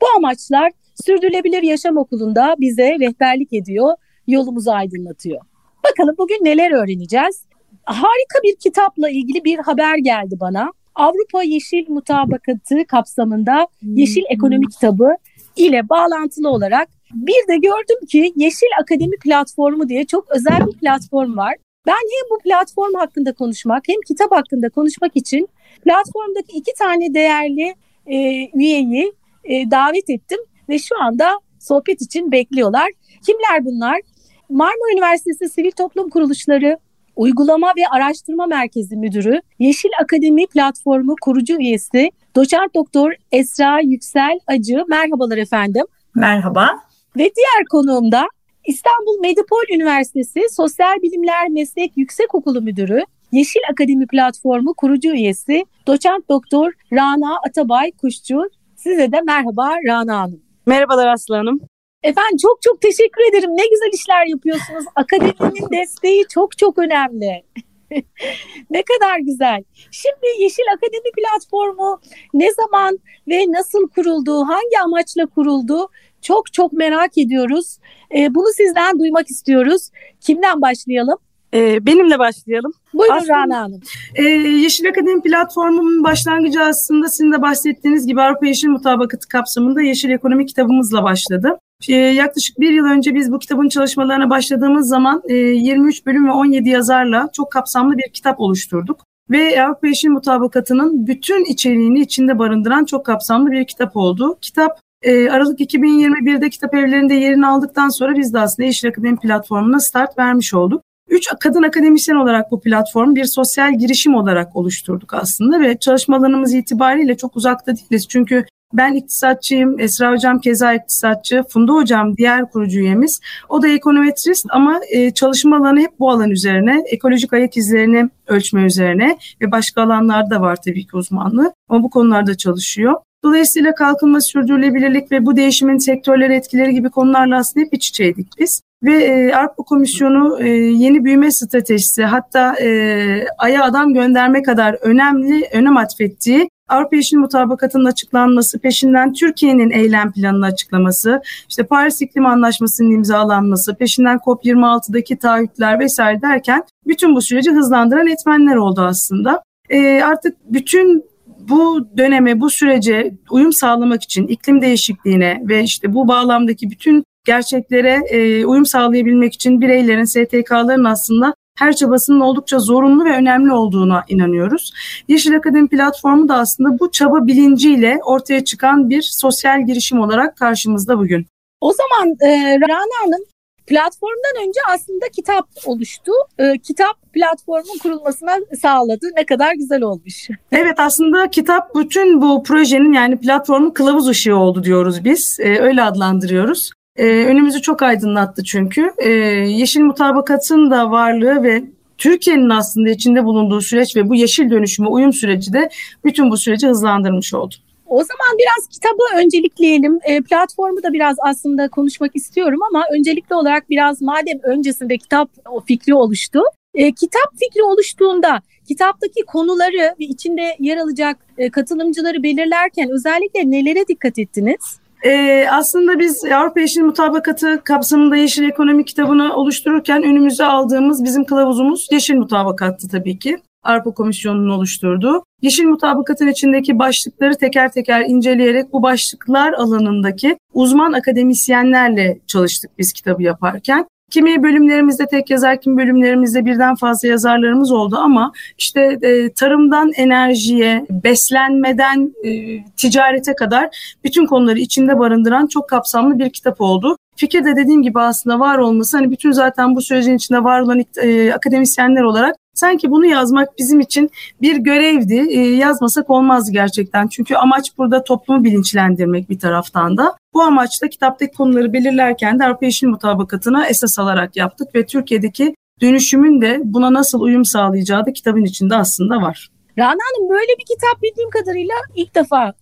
Bu amaçlar Sürdürülebilir Yaşam Okulu'nda bize rehberlik ediyor, yolumuzu aydınlatıyor. Bakalım bugün neler öğreneceğiz? Harika bir kitapla ilgili bir haber geldi bana. Avrupa Yeşil Mutabakatı kapsamında Yeşil Ekonomi kitabı ile bağlantılı olarak bir de gördüm ki Yeşil Akademi platformu diye çok özel bir platform var. Ben hem bu platform hakkında konuşmak hem kitap hakkında konuşmak için platformdaki iki tane değerli e, üyeyi e, davet ettim ve şu anda sohbet için bekliyorlar. Kimler bunlar? Marmara Üniversitesi Sivil Toplum Kuruluşları Uygulama ve Araştırma Merkezi Müdürü, Yeşil Akademi Platformu kurucu üyesi, doçent doktor Esra Yüksel Acı. Merhabalar efendim. Merhaba. Ve diğer konuğum da İstanbul Medipol Üniversitesi Sosyal Bilimler Meslek Yüksekokulu Müdürü, Yeşil Akademi Platformu kurucu üyesi, doçent doktor Rana Atabay Kuşçu. Size de merhaba Rana Hanım. Merhabalar Aslı Hanım. Efendim çok çok teşekkür ederim. Ne güzel işler yapıyorsunuz. Akademinin desteği çok çok önemli. ne kadar güzel. Şimdi Yeşil Akademi platformu ne zaman ve nasıl kuruldu, hangi amaçla kuruldu çok çok merak ediyoruz. E, bunu sizden duymak istiyoruz. Kimden başlayalım? Ee, benimle başlayalım. Buyurun aslında, Rana Hanım. E, Yeşil Akademi platformunun başlangıcı aslında sizin de bahsettiğiniz gibi Avrupa Yeşil Mutabakatı kapsamında Yeşil Ekonomi kitabımızla başladı. E, yaklaşık bir yıl önce biz bu kitabın çalışmalarına başladığımız zaman e, 23 bölüm ve 17 yazarla çok kapsamlı bir kitap oluşturduk. Ve Avrupa Yeşil Mutabakatı'nın bütün içeriğini içinde barındıran çok kapsamlı bir kitap oldu. Kitap e, Aralık 2021'de kitap evlerinde yerini aldıktan sonra biz de aslında Yeşil Akademi platformuna start vermiş olduk. Üç kadın akademisyen olarak bu platformu bir sosyal girişim olarak oluşturduk aslında ve çalışmalarımız itibariyle çok uzakta değiliz. Çünkü ben iktisatçıyım, Esra Hocam keza iktisatçı, Funda Hocam diğer kurucu üyemiz. O da ekonometrist ama e, çalışmalarını hep bu alan üzerine, ekolojik ayak izlerini ölçme üzerine ve başka alanlarda var tabii ki uzmanlığı ama bu konularda çalışıyor. Dolayısıyla kalkınma, sürdürülebilirlik ve bu değişimin sektörleri etkileri gibi konularla aslında hep iç içeydik biz. Ve e, Avrupa Komisyonu e, yeni büyüme stratejisi hatta e, Ay'a adam gönderme kadar önemli önem atfettiği Avrupa Yeşil Mutabakatı'nın açıklanması, peşinden Türkiye'nin eylem planını açıklaması, işte Paris İklim Anlaşması'nın imzalanması, peşinden COP26'daki taahhütler vesaire derken bütün bu süreci hızlandıran etmenler oldu aslında. E, artık bütün bu döneme, bu sürece uyum sağlamak için iklim değişikliğine ve işte bu bağlamdaki bütün gerçeklere e, uyum sağlayabilmek için bireylerin, STK'ların aslında her çabasının oldukça zorunlu ve önemli olduğuna inanıyoruz. Yeşil Akademi platformu da aslında bu çaba bilinciyle ortaya çıkan bir sosyal girişim olarak karşımızda bugün. O zaman e, Rana Hanım platformdan önce aslında kitap oluştu. E, kitap platformun kurulmasına sağladı. Ne kadar güzel olmuş. Evet aslında kitap bütün bu projenin yani platformun kılavuz ışığı oldu diyoruz biz. E, öyle adlandırıyoruz. E, önümüzü çok aydınlattı çünkü. E, yeşil mutabakatın da varlığı ve Türkiye'nin aslında içinde bulunduğu süreç ve bu yeşil dönüşüme uyum süreci de bütün bu süreci hızlandırmış oldu. O zaman biraz kitabı öncelikleyelim. E, platformu da biraz aslında konuşmak istiyorum ama öncelikli olarak biraz madem öncesinde kitap o fikri oluştu. E, kitap fikri oluştuğunda kitaptaki konuları ve içinde yer alacak e, katılımcıları belirlerken özellikle nelere dikkat ettiniz? Ee, aslında biz Avrupa Yeşil Mutabakatı kapsamında Yeşil Ekonomi kitabını oluştururken önümüze aldığımız bizim kılavuzumuz Yeşil Mutabakat'tı tabii ki. Avrupa Komisyonu'nun oluşturduğu. Yeşil mutabakatın içindeki başlıkları teker teker inceleyerek bu başlıklar alanındaki uzman akademisyenlerle çalıştık biz kitabı yaparken. Kimi bölümlerimizde tek yazar, kimi bölümlerimizde birden fazla yazarlarımız oldu ama işte e, tarımdan enerjiye, beslenmeden e, ticarete kadar bütün konuları içinde barındıran çok kapsamlı bir kitap oldu. Fikir de dediğim gibi aslında var olması hani bütün zaten bu sürecin içinde var olan e, akademisyenler olarak Sanki bunu yazmak bizim için bir görevdi. E, yazmasak olmazdı gerçekten. Çünkü amaç burada toplumu bilinçlendirmek bir taraftan da. Bu amaçla kitaptaki konuları belirlerken de Avrupa Yeşil Mutabakatı'na esas alarak yaptık ve Türkiye'deki dönüşümün de buna nasıl uyum sağlayacağı da kitabın içinde aslında var. Rana Hanım böyle bir kitap bildiğim kadarıyla ilk defa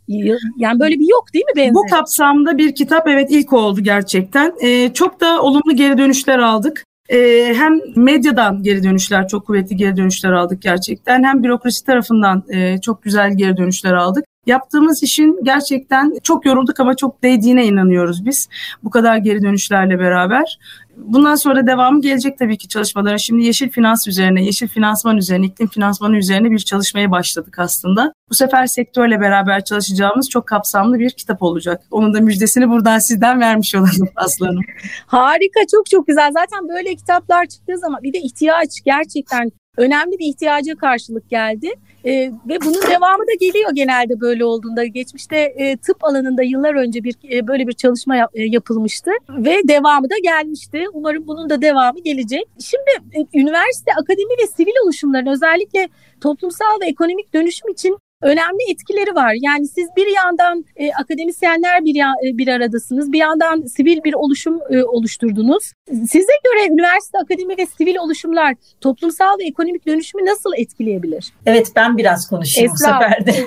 yani böyle bir yok değil mi benzer? Bu kapsamda bir kitap evet ilk oldu gerçekten. Ee, çok da olumlu geri dönüşler aldık. Ee, hem medyadan geri dönüşler, çok kuvvetli geri dönüşler aldık gerçekten. Hem bürokrasi tarafından e, çok güzel geri dönüşler aldık. Yaptığımız işin gerçekten çok yorulduk ama çok değdiğine inanıyoruz biz. Bu kadar geri dönüşlerle beraber. Bundan sonra devamı gelecek tabii ki çalışmalara. Şimdi yeşil finans üzerine, yeşil finansman üzerine, iklim finansmanı üzerine bir çalışmaya başladık aslında. Bu sefer sektörle beraber çalışacağımız çok kapsamlı bir kitap olacak. Onun da müjdesini buradan sizden vermiş olalım Aslı Hanım. Harika, çok çok güzel. Zaten böyle kitaplar çıktığı zaman bir de ihtiyaç gerçekten önemli bir ihtiyaca karşılık geldi. E, ve bunun devamı da geliyor genelde böyle olduğunda. Geçmişte e, tıp alanında yıllar önce bir e, böyle bir çalışma yap, e, yapılmıştı ve devamı da gelmişti. Umarım bunun da devamı gelecek. Şimdi e, üniversite, akademi ve sivil oluşumların özellikle toplumsal ve ekonomik dönüşüm için önemli etkileri var. Yani siz bir yandan e, akademisyenler bir, ya, e, bir aradasınız, bir yandan sivil bir oluşum e, oluşturdunuz. Size göre üniversite, akademi ve sivil oluşumlar toplumsal ve ekonomik dönüşümü nasıl etkileyebilir? Evet ben biraz konuşayım Esra. bu sefer de.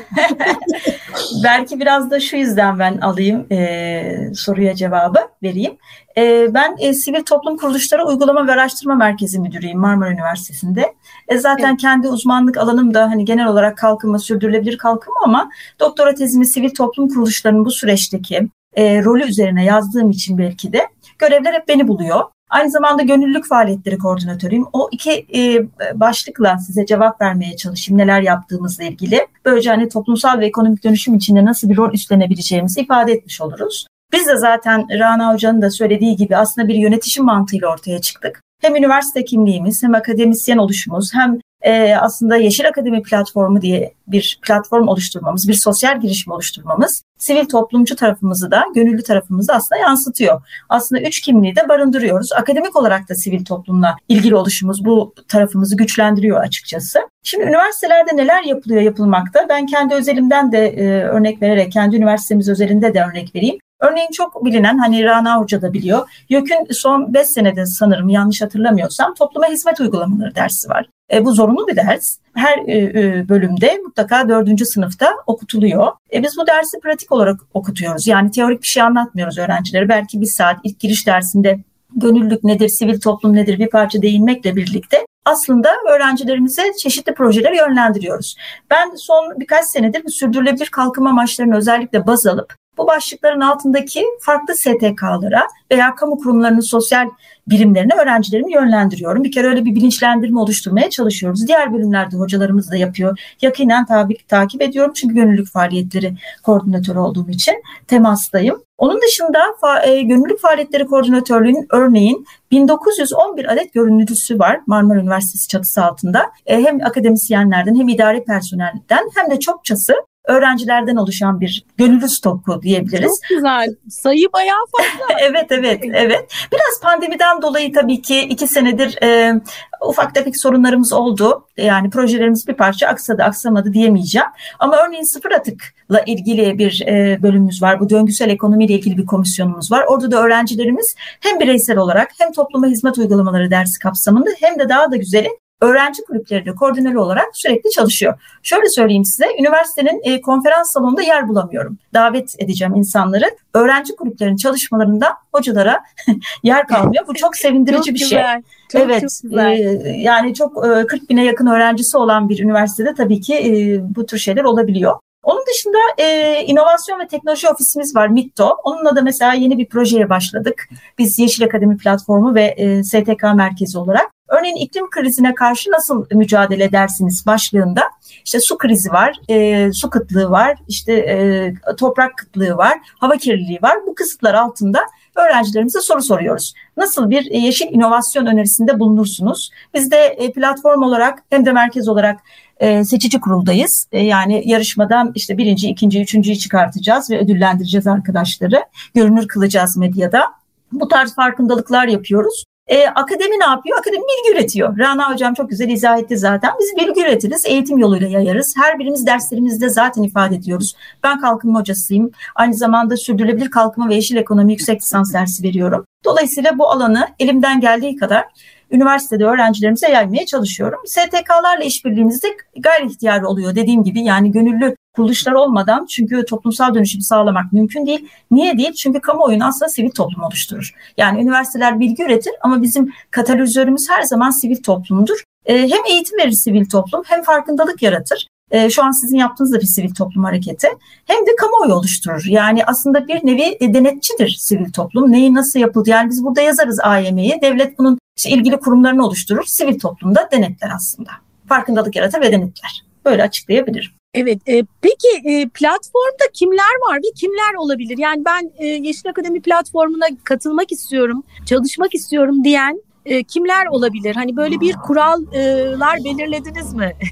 Belki biraz da şu yüzden ben alayım e, soruya cevabı vereyim. E, ben e, Sivil Toplum Kuruluşları Uygulama ve Araştırma Merkezi Müdürüyüm Marmara Üniversitesi'nde. E, zaten evet. kendi uzmanlık alanım da hani genel olarak kalkınma, sürdürülebilir kalkınma ama doktora tezimi sivil toplum kuruluşlarının bu süreçteki e, rolü üzerine yazdığım için belki de görevler hep beni buluyor. Aynı zamanda gönüllülük faaliyetleri koordinatörüyüm. O iki e, başlıkla size cevap vermeye çalışayım neler yaptığımızla ilgili. Böylece hani toplumsal ve ekonomik dönüşüm içinde nasıl bir rol üstlenebileceğimizi ifade etmiş oluruz. Biz de zaten Rana Hoca'nın da söylediği gibi aslında bir yönetişim mantığıyla ortaya çıktık. Hem üniversite kimliğimiz hem akademisyen oluşumuz hem e, aslında Yeşil Akademi platformu diye bir platform oluşturmamız, bir sosyal girişim oluşturmamız sivil toplumcu tarafımızı da, gönüllü tarafımızı aslında yansıtıyor. Aslında üç kimliği de barındırıyoruz. Akademik olarak da sivil toplumla ilgili oluşumuz bu tarafımızı güçlendiriyor açıkçası. Şimdi üniversitelerde neler yapılıyor yapılmakta? Ben kendi özelimden de e, örnek vererek, kendi üniversitemiz özelinde de örnek vereyim. Örneğin çok bilinen hani Rana Hoca da biliyor. YÖK'ün son 5 senede sanırım yanlış hatırlamıyorsam topluma hizmet uygulamaları dersi var. E, bu zorunlu bir ders. Her e, e, bölümde mutlaka dördüncü sınıfta okutuluyor. E, biz bu dersi pratik olarak okutuyoruz. Yani teorik bir şey anlatmıyoruz öğrencilere. Belki bir saat ilk giriş dersinde gönüllülük nedir, sivil toplum nedir bir parça değinmekle birlikte aslında öğrencilerimize çeşitli projeler yönlendiriyoruz. Ben son birkaç senedir bu sürdürülebilir kalkınma amaçlarını özellikle baz alıp bu başlıkların altındaki farklı STK'lara veya kamu kurumlarının sosyal birimlerine öğrencilerimi yönlendiriyorum. Bir kere öyle bir bilinçlendirme oluşturmaya çalışıyoruz. Diğer bölümlerde hocalarımız da yapıyor. Yakinen tabi, takip ediyorum çünkü gönüllülük faaliyetleri koordinatörü olduğum için temastayım. Onun dışında fa, e, gönüllülük faaliyetleri koordinatörlüğünün örneğin 1911 adet gönüllüsü var Marmara Üniversitesi çatısı altında. E, hem akademisyenlerden hem idari personelden hem de çokçası öğrencilerden oluşan bir gönüllü stoku diyebiliriz. Çok güzel. Sayı bayağı fazla. evet evet evet. Biraz pandemiden dolayı tabii ki iki senedir e, ufak tefek sorunlarımız oldu. Yani projelerimiz bir parça aksadı aksamadı diyemeyeceğim. Ama örneğin sıfır atıkla ilgili bir e, bölümümüz var. Bu döngüsel ekonomiyle ilgili bir komisyonumuz var. Orada da öğrencilerimiz hem bireysel olarak hem topluma hizmet uygulamaları dersi kapsamında hem de daha da güzeli öğrenci kulüpleri koordineli olarak sürekli çalışıyor. Şöyle söyleyeyim size, üniversitenin e, konferans salonunda yer bulamıyorum. Davet edeceğim insanları. Öğrenci kulüplerinin çalışmalarında hocalara yer kalmıyor. Bu çok sevindirici çok bir şey. güzel. şey. Çok, evet, çok güzel. E, yani çok e, 40 bine yakın öğrencisi olan bir üniversitede tabii ki e, bu tür şeyler olabiliyor. Onun dışında e, inovasyon ve teknoloji ofisimiz var MITTO. Onunla da mesela yeni bir projeye başladık. Biz Yeşil Akademi Platformu ve e, STK merkezi olarak. Örneğin iklim krizine karşı nasıl mücadele edersiniz başlığında işte su krizi var, e, su kıtlığı var, işte e, toprak kıtlığı var, hava kirliliği var. Bu kısıtlar altında öğrencilerimize soru soruyoruz. Nasıl bir e, yeşil inovasyon önerisinde bulunursunuz? Biz de e, platform olarak hem de merkez olarak e, seçici kuruldayız. Yani yarışmadan işte birinci, ikinci, üçüncüyü çıkartacağız ve ödüllendireceğiz arkadaşları. Görünür kılacağız medyada. Bu tarz farkındalıklar yapıyoruz. E, akademi ne yapıyor? Akademi bilgi üretiyor. Rana Hocam çok güzel izah etti zaten. Biz bilgi üretiriz, eğitim yoluyla yayarız. Her birimiz derslerimizde zaten ifade ediyoruz. Ben kalkınma hocasıyım. Aynı zamanda sürdürülebilir kalkınma ve yeşil ekonomi yüksek lisans dersi veriyorum. Dolayısıyla bu alanı elimden geldiği kadar üniversitede öğrencilerimize yaymaya çalışıyorum. STK'larla işbirliğimizde gayri ihtiyarı oluyor dediğim gibi yani gönüllü kuruluşlar olmadan çünkü toplumsal dönüşümü sağlamak mümkün değil. Niye değil? Çünkü kamuoyunu aslında sivil toplum oluşturur. Yani üniversiteler bilgi üretir ama bizim katalizörümüz her zaman sivil toplumdur. Ee, hem eğitim verir sivil toplum hem farkındalık yaratır. Ee, şu an sizin yaptığınız da bir sivil toplum hareketi. Hem de kamuoyu oluşturur. Yani aslında bir nevi e, denetçidir sivil toplum. Neyi nasıl yapıldı? Yani biz burada yazarız AYM'yi. Devlet bunun ilgili kurumlarını oluşturur. Sivil toplumda denetler aslında. Farkındalık yaratır ve denetler. Böyle açıklayabilirim. Evet, e, peki e, platformda kimler var ve kimler olabilir? Yani ben e, Yeşil Akademi platformuna katılmak istiyorum, çalışmak istiyorum diyen e, kimler olabilir? Hani böyle bir kurallar belirlediniz mi?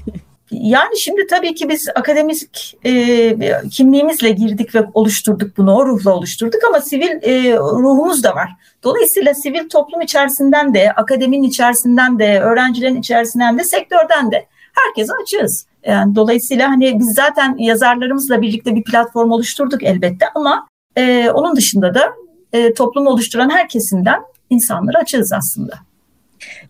Yani şimdi tabii ki biz akademik e, kimliğimizle girdik ve oluşturduk bunu, o ruhla oluşturduk ama sivil e, ruhumuz da var. Dolayısıyla sivil toplum içerisinden de, akademinin içerisinden de, öğrencilerin içerisinden de, sektörden de herkese açığız. Yani dolayısıyla hani biz zaten yazarlarımızla birlikte bir platform oluşturduk elbette ama e, onun dışında da e, toplumu oluşturan her kesimden insanları açığız aslında.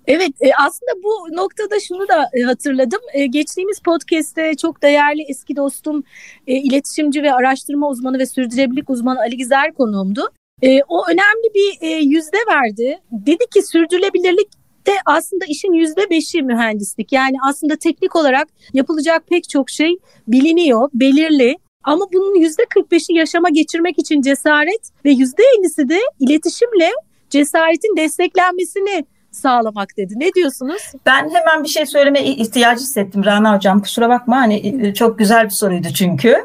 Evet e, aslında bu noktada şunu da e, hatırladım. E, geçtiğimiz podcast'te çok değerli eski dostum iletişimci ve araştırma uzmanı ve sürdürülebilirlik uzmanı Ali Gizer konuğumdu. O önemli bir yüzde verdi. Dedi ki sürdürülebilirlik de aslında işin yüzde beşi mühendislik. Yani aslında teknik olarak yapılacak pek çok şey biliniyor, belirli. Ama bunun yüzde 45'i yaşama geçirmek için cesaret ve yüzde 50'si de iletişimle cesaretin desteklenmesini sağlamak dedi. Ne diyorsunuz? Ben hemen bir şey söyleme ihtiyacı hissettim Rana Hocam. Kusura bakma hani e, çok güzel bir soruydu çünkü.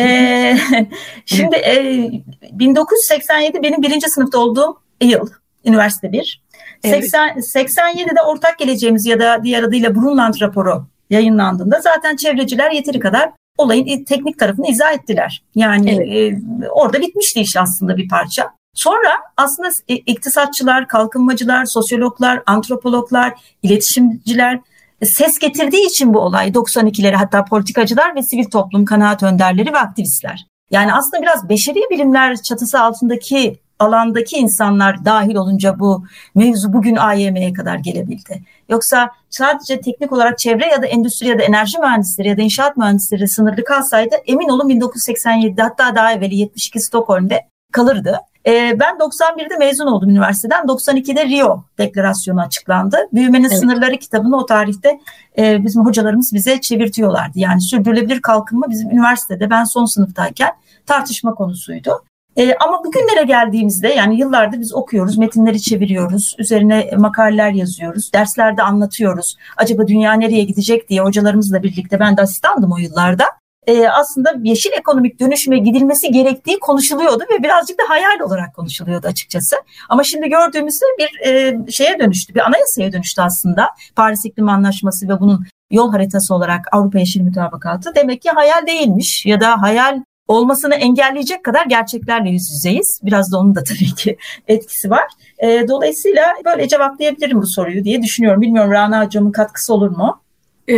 ee, şimdi e, 1987 benim birinci sınıfta olduğum yıl. Üniversite bir. Evet. 80, 87'de ortak geleceğimiz ya da diğer adıyla Brundtland raporu yayınlandığında zaten çevreciler yeteri kadar olayın teknik tarafını izah ettiler. Yani evet. e, orada bitmişti iş aslında bir parça. Sonra aslında iktisatçılar, kalkınmacılar, sosyologlar, antropologlar, iletişimciler e, ses getirdiği için bu olay 92'leri hatta politikacılar ve sivil toplum kanaat önderleri ve aktivistler. Yani aslında biraz beşeri bilimler çatısı altındaki alandaki insanlar dahil olunca bu mevzu bugün AYM'ye kadar gelebildi. Yoksa sadece teknik olarak çevre ya da endüstri ya da enerji mühendisleri ya da inşaat mühendisleri sınırlı kalsaydı emin olun 1987'de hatta daha evveli 72 Stockholm'de kalırdı. E, ben 91'de mezun oldum üniversiteden. 92'de Rio Deklarasyonu açıklandı. Büyümenin evet. Sınırları kitabını o tarihte e, bizim hocalarımız bize çevirtiyorlardı. Yani sürdürülebilir kalkınma bizim üniversitede ben son sınıftayken tartışma konusuydu. E, ama bugünlere geldiğimizde yani yıllardır biz okuyoruz, metinleri çeviriyoruz, üzerine makaleler yazıyoruz, derslerde anlatıyoruz. Acaba dünya nereye gidecek diye hocalarımızla birlikte ben de asistandım o yıllarda e, aslında yeşil ekonomik dönüşüme gidilmesi gerektiği konuşuluyordu ve birazcık da hayal olarak konuşuluyordu açıkçası. Ama şimdi gördüğümüzde bir e, şeye dönüştü, bir anayasaya dönüştü aslında. Paris İklim Anlaşması ve bunun yol haritası olarak Avrupa Yeşil Mütabakatı demek ki hayal değilmiş ya da hayal olmasını engelleyecek kadar gerçeklerle yüz yüzeyiz. Biraz da onun da tabii ki etkisi var. E, dolayısıyla böyle cevaplayabilirim bu soruyu diye düşünüyorum. Bilmiyorum Rana Hocam'ın katkısı olur mu? Ee,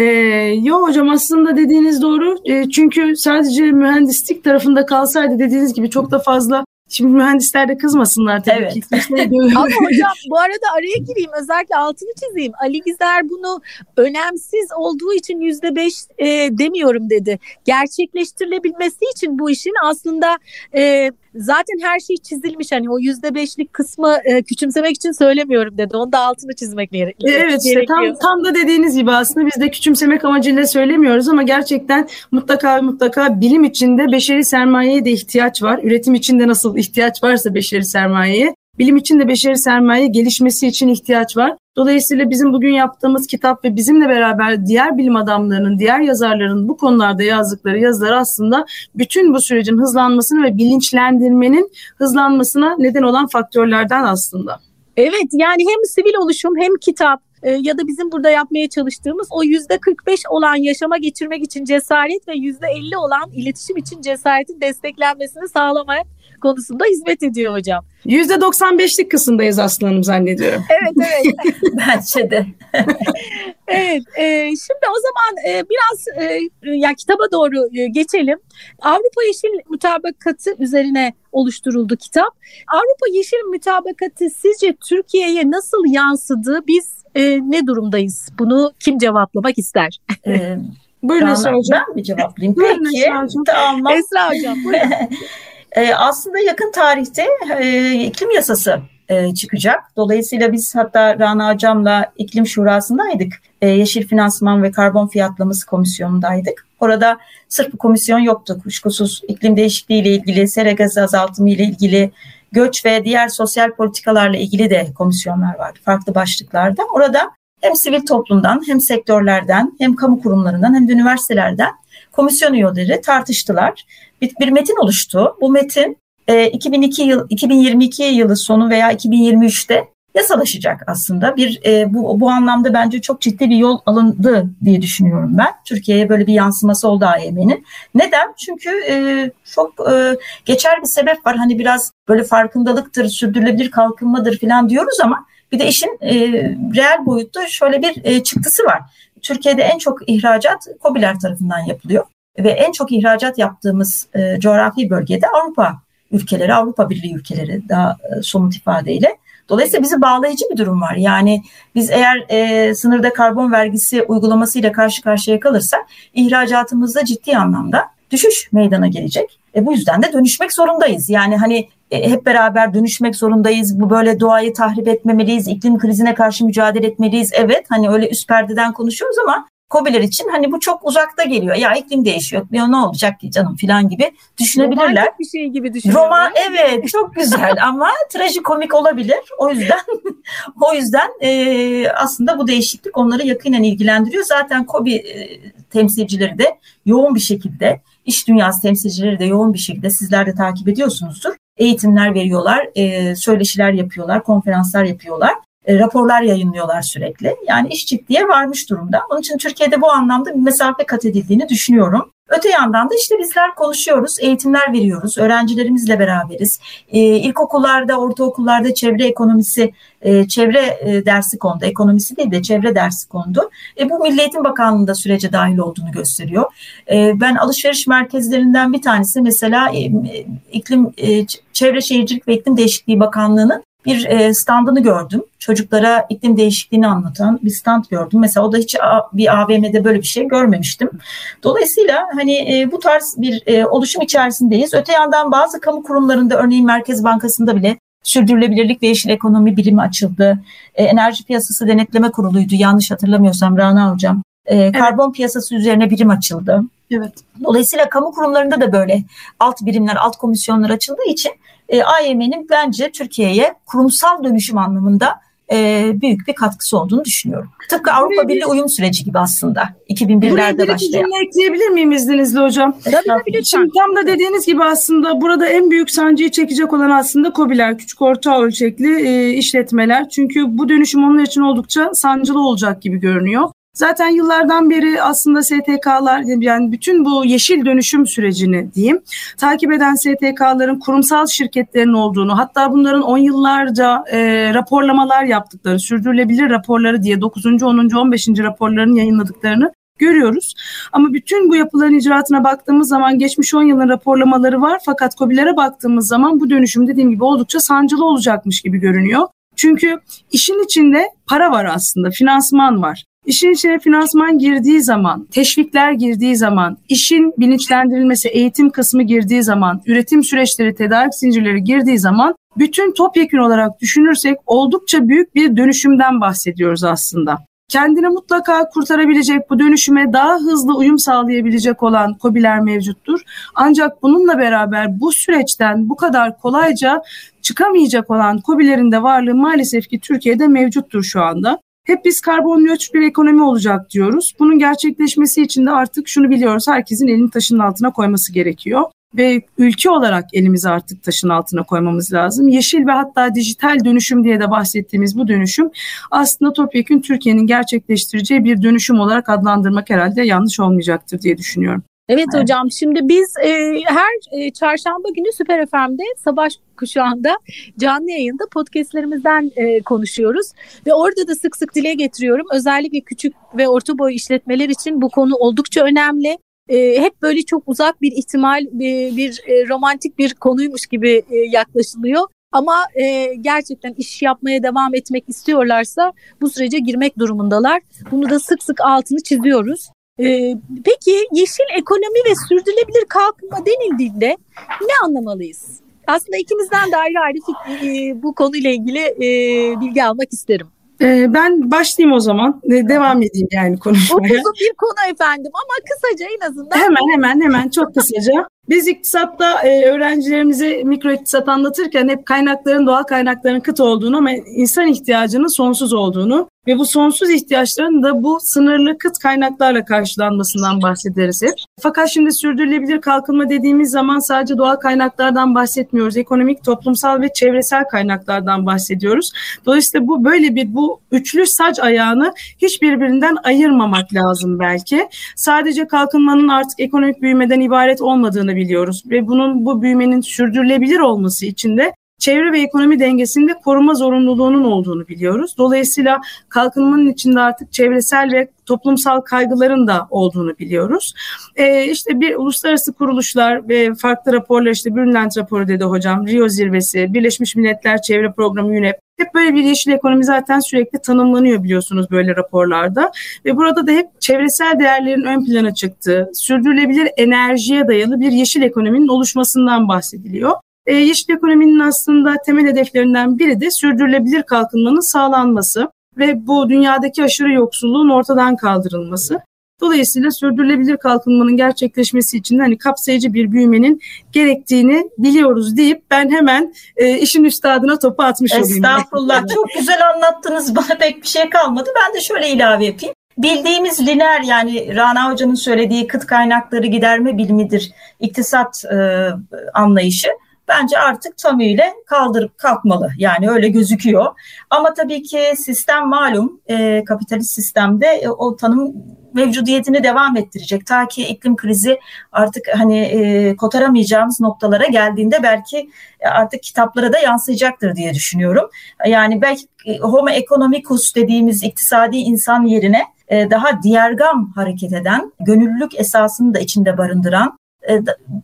yo hocam aslında dediğiniz doğru. E, çünkü sadece mühendislik tarafında kalsaydı dediğiniz gibi çok da fazla Şimdi mühendisler de kızmasınlar tabii evet. ki. Ama hocam bu arada araya gireyim özellikle altını çizeyim. Ali Gizer bunu önemsiz olduğu için yüzde beş e, demiyorum dedi. Gerçekleştirilebilmesi için bu işin aslında e, zaten her şey çizilmiş. Hani o yüzde beşlik kısmı e, küçümsemek için söylemiyorum dedi. Onu da altını çizmek gerekiyor. Evet işte tam, tam da dediğiniz gibi aslında biz de küçümsemek amacıyla söylemiyoruz ama gerçekten mutlaka mutlaka bilim içinde beşeri sermayeye de ihtiyaç var. Üretim içinde nasıl ihtiyaç varsa beşeri sermayeye Bilim için de beşeri sermaye gelişmesi için ihtiyaç var. Dolayısıyla bizim bugün yaptığımız kitap ve bizimle beraber diğer bilim adamlarının, diğer yazarların bu konularda yazdıkları yazılar aslında bütün bu sürecin hızlanmasını ve bilinçlendirmenin hızlanmasına neden olan faktörlerden aslında. Evet yani hem sivil oluşum hem kitap e, ya da bizim burada yapmaya çalıştığımız o yüzde 45 olan yaşama geçirmek için cesaret ve yüzde 50 olan iletişim için cesaretin desteklenmesini sağlamak konusunda hizmet ediyor hocam. %95'lik kısımdayız aslanım zannediyorum. Evet evet. Bence de. evet e, şimdi o zaman e, biraz e, ya kitaba doğru e, geçelim. Avrupa Yeşil Mutabakatı üzerine oluşturuldu kitap. Avrupa Yeşil Mutabakatı sizce Türkiye'ye nasıl yansıdı? Biz e, ne durumdayız? Bunu kim cevaplamak ister? Ee, Buyurun Esra Hocam. Ben mi cevaplayayım? Buyurun Peki. Hocam. Tamam. Esra Hocam buyurun. Ee, aslında yakın tarihte e, iklim yasası e, çıkacak. Dolayısıyla biz hatta Rana Hocam'la iklim şurasındaydık. E, Yeşil Finansman ve Karbon Fiyatlaması Komisyonu'ndaydık. Orada sırf bu komisyon yoktu. Kuşkusuz iklim değişikliği ile ilgili, sera gazı azaltımı ile ilgili, göç ve diğer sosyal politikalarla ilgili de komisyonlar vardı farklı başlıklarda. Orada hem sivil toplumdan hem sektörlerden hem kamu kurumlarından hem de üniversitelerden komisyon üyeleri tartıştılar. Bir, bir metin oluştu. Bu metin e, 2002 yıl 2022 yılı sonu veya 2023'te yasalaşacak aslında. Bir e, bu bu anlamda bence çok ciddi bir yol alındı diye düşünüyorum ben. Türkiye'ye böyle bir yansıması oldu AYM'nin. Neden? Çünkü e, çok e, geçer bir sebep var. Hani biraz böyle farkındalıktır, sürdürülebilir kalkınmadır falan diyoruz ama bir de işin e, reel boyutta şöyle bir e, çıktısı var. Türkiye'de en çok ihracat COBİ'ler tarafından yapılıyor ve en çok ihracat yaptığımız e, coğrafi bölgede Avrupa ülkeleri, Avrupa Birliği ülkeleri daha e, somut ifadeyle. Dolayısıyla bizi bağlayıcı bir durum var. Yani biz eğer e, sınırda karbon vergisi uygulamasıyla karşı karşıya kalırsak ihracatımızda ciddi anlamda düşüş meydana gelecek. E, bu yüzden de dönüşmek zorundayız. Yani hani e, hep beraber dönüşmek zorundayız. Bu böyle doğayı tahrip etmemeliyiz. iklim krizine karşı mücadele etmeliyiz. Evet hani öyle üst perdeden konuşuyoruz ama Kobiler için hani bu çok uzakta geliyor. Ya iklim değişiyor. Ya ne olacak ki canım filan gibi düşünebilirler. Romantik bir şey gibi düşünüyorlar. Roman evet çok güzel ama trajikomik olabilir. O yüzden o yüzden e, aslında bu değişiklik onları yakinen ilgilendiriyor. Zaten Kobi e, temsilcileri de yoğun bir şekilde iş dünyası temsilcileri de yoğun bir şekilde sizler de takip ediyorsunuzdur. Eğitimler veriyorlar, e, söyleşiler yapıyorlar, konferanslar yapıyorlar. E, raporlar yayınlıyorlar sürekli. Yani iş ciddiye varmış durumda. Onun için Türkiye'de bu anlamda bir mesafe kat edildiğini düşünüyorum. Öte yandan da işte bizler konuşuyoruz, eğitimler veriyoruz, öğrencilerimizle beraberiz. Ee, ilkokullarda, ortaokullarda çevre ekonomisi, e, çevre e, dersi kondu. Ekonomisi değil de çevre dersi kondu. E, bu Milli Eğitim Bakanlığı'nda sürece dahil olduğunu gösteriyor. E, ben alışveriş merkezlerinden bir tanesi mesela e, iklim, e, Çevre Şehircilik ve İklim Değişikliği Bakanlığı'nın bir e, standını gördüm. Çocuklara iklim değişikliğini anlatan bir stand gördüm. Mesela o da hiç bir AVM'de böyle bir şey görmemiştim. Dolayısıyla hani e, bu tarz bir e, oluşum içerisindeyiz. Öte yandan bazı kamu kurumlarında örneğin Merkez Bankası'nda bile sürdürülebilirlik ve yeşil ekonomi birimi açıldı. Enerji Piyasası Denetleme Kurulu'ydu yanlış hatırlamıyorsam Rana Hocam. Karbon evet. piyasası üzerine birim açıldı. Evet. Dolayısıyla kamu kurumlarında da böyle alt birimler, alt komisyonlar açıldığı için e, AYM'nin bence Türkiye'ye kurumsal dönüşüm anlamında e, büyük bir katkısı olduğunu düşünüyorum. Tıpkı Avrupa Birliği uyum süreci gibi aslında 2001'lerde başlayan. Buraya ekleyebilir miyim izninizle hocam? Tabii Şimdi tam da dediğiniz gibi aslında burada en büyük sancıyı çekecek olan aslında COBİ'ler, küçük orta ölçekli e, işletmeler. Çünkü bu dönüşüm onlar için oldukça sancılı olacak gibi görünüyor. Zaten yıllardan beri aslında STK'lar yani bütün bu yeşil dönüşüm sürecini diyeyim takip eden STK'ların kurumsal şirketlerin olduğunu hatta bunların 10 yıllarca e, raporlamalar yaptıkları sürdürülebilir raporları diye 9. 10. 15. raporlarını yayınladıklarını görüyoruz. Ama bütün bu yapıların icraatına baktığımız zaman geçmiş 10 yılın raporlamaları var fakat COBİ'lere baktığımız zaman bu dönüşüm dediğim gibi oldukça sancılı olacakmış gibi görünüyor. Çünkü işin içinde para var aslında, finansman var. İşin içine finansman girdiği zaman, teşvikler girdiği zaman, işin bilinçlendirilmesi, eğitim kısmı girdiği zaman, üretim süreçleri, tedarik zincirleri girdiği zaman bütün topyekun olarak düşünürsek oldukça büyük bir dönüşümden bahsediyoruz aslında. Kendini mutlaka kurtarabilecek, bu dönüşüme daha hızlı uyum sağlayabilecek olan COBİ'ler mevcuttur. Ancak bununla beraber bu süreçten bu kadar kolayca çıkamayacak olan COBİ'lerin de varlığı maalesef ki Türkiye'de mevcuttur şu anda. Hep biz karbon nötr bir ekonomi olacak diyoruz. Bunun gerçekleşmesi için de artık şunu biliyoruz. Herkesin elini taşın altına koyması gerekiyor ve ülke olarak elimizi artık taşın altına koymamız lazım. Yeşil ve hatta dijital dönüşüm diye de bahsettiğimiz bu dönüşüm aslında topyekun Türkiye'nin gerçekleştireceği bir dönüşüm olarak adlandırmak herhalde yanlış olmayacaktır diye düşünüyorum. Evet, evet hocam şimdi biz e, her e, çarşamba günü Süper FM'de sabah kuşağında canlı yayında podcastlerimizden e, konuşuyoruz. Ve orada da sık sık dile getiriyorum. Özellikle küçük ve orta boy işletmeler için bu konu oldukça önemli. E, hep böyle çok uzak bir ihtimal bir, bir e, romantik bir konuymuş gibi e, yaklaşılıyor. Ama e, gerçekten iş yapmaya devam etmek istiyorlarsa bu sürece girmek durumundalar. Bunu da sık sık altını çiziyoruz. Ee, peki yeşil ekonomi ve sürdürülebilir kalkınma denildiğinde ne anlamalıyız? Aslında ikimizden de ayrı ayrı e, bu konuyla ilgili e, bilgi almak isterim. Ee, ben başlayayım o zaman. Ee, devam edeyim yani konuşmaya. Uzun bir konu efendim ama kısaca en azından. Hemen hemen hemen çok kısaca. Biz iktisatta e, öğrencilerimize mikro iktisat anlatırken hep kaynakların doğal kaynakların kıt olduğunu ama insan ihtiyacının sonsuz olduğunu ve bu sonsuz ihtiyaçların da bu sınırlı kıt kaynaklarla karşılanmasından bahsederiz hep. Fakat şimdi sürdürülebilir kalkınma dediğimiz zaman sadece doğal kaynaklardan bahsetmiyoruz. Ekonomik, toplumsal ve çevresel kaynaklardan bahsediyoruz. Dolayısıyla bu böyle bir bu üçlü sac ayağını hiçbirbirinden ayırmamak lazım belki. Sadece kalkınmanın artık ekonomik büyümeden ibaret olmadığını biliyoruz ve bunun bu büyümenin sürdürülebilir olması için de çevre ve ekonomi dengesinde koruma zorunluluğunun olduğunu biliyoruz. Dolayısıyla kalkınmanın içinde artık çevresel ve toplumsal kaygıların da olduğunu biliyoruz. Ee, işte bir uluslararası kuruluşlar ve farklı raporlar işte Brundtland raporu dedi hocam, Rio zirvesi, Birleşmiş Milletler Çevre Programı UNEP hep böyle bir yeşil ekonomi zaten sürekli tanımlanıyor biliyorsunuz böyle raporlarda. Ve burada da hep çevresel değerlerin ön plana çıktığı, sürdürülebilir enerjiye dayalı bir yeşil ekonominin oluşmasından bahsediliyor. E, yeşil ekonominin aslında temel hedeflerinden biri de sürdürülebilir kalkınmanın sağlanması ve bu dünyadaki aşırı yoksulluğun ortadan kaldırılması. Dolayısıyla sürdürülebilir kalkınmanın gerçekleşmesi için hani kapsayıcı bir büyümenin gerektiğini biliyoruz deyip ben hemen e, işin üstadına topu atmış olayım. Estağfurullah. Çok güzel anlattınız. Bana pek bir şey kalmadı. Ben de şöyle ilave yapayım. Bildiğimiz lineer yani Rana Hoca'nın söylediği kıt kaynakları giderme bilimidir iktisat e, anlayışı bence artık tamıyla kaldırıp kalkmalı. Yani öyle gözüküyor. Ama tabii ki sistem malum e, kapitalist sistemde e, o tanım mevcudiyetini devam ettirecek. Ta ki iklim krizi artık hani e, kotaramayacağımız noktalara geldiğinde belki artık kitaplara da yansıyacaktır diye düşünüyorum. Yani belki e, homo economicus dediğimiz iktisadi insan yerine e, daha diğergam hareket eden, gönüllülük esasını da içinde barındıran, e,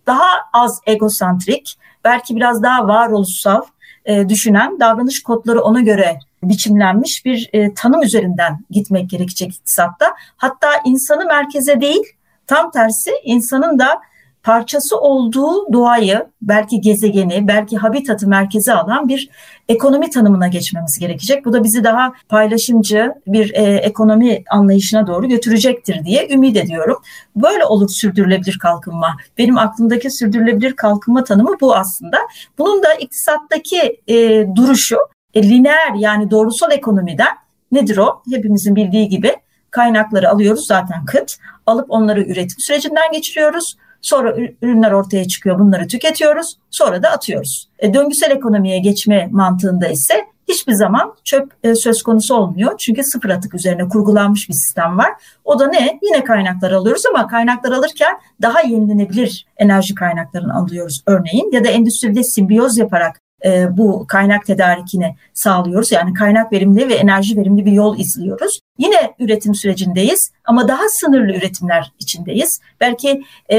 daha az egosantrik, belki biraz daha varoluşsal e, düşünen davranış kodları ona göre biçimlenmiş bir e, tanım üzerinden gitmek gerekecek iktisatta. Hatta insanı merkeze değil tam tersi insanın da parçası olduğu doğayı, belki gezegeni, belki habitatı merkeze alan bir ekonomi tanımına geçmemiz gerekecek. Bu da bizi daha paylaşımcı bir e, ekonomi anlayışına doğru götürecektir diye ümit ediyorum. Böyle olur sürdürülebilir kalkınma. Benim aklımdaki sürdürülebilir kalkınma tanımı bu aslında. Bunun da iktisattaki e, duruşu e, lineer yani doğrusal ekonomiden nedir o? Hepimizin bildiği gibi kaynakları alıyoruz zaten kıt. Alıp onları üretim sürecinden geçiriyoruz Sonra ürünler ortaya çıkıyor, bunları tüketiyoruz, sonra da atıyoruz. E, döngüsel ekonomiye geçme mantığında ise hiçbir zaman çöp e, söz konusu olmuyor. Çünkü sıfır atık üzerine kurgulanmış bir sistem var. O da ne? Yine kaynaklar alıyoruz ama kaynaklar alırken daha yenilenebilir enerji kaynaklarını alıyoruz örneğin. Ya da endüstride simbiyoz yaparak e, bu kaynak tedarikini sağlıyoruz. Yani kaynak verimli ve enerji verimli bir yol izliyoruz. Yine üretim sürecindeyiz ama daha sınırlı üretimler içindeyiz. Belki e,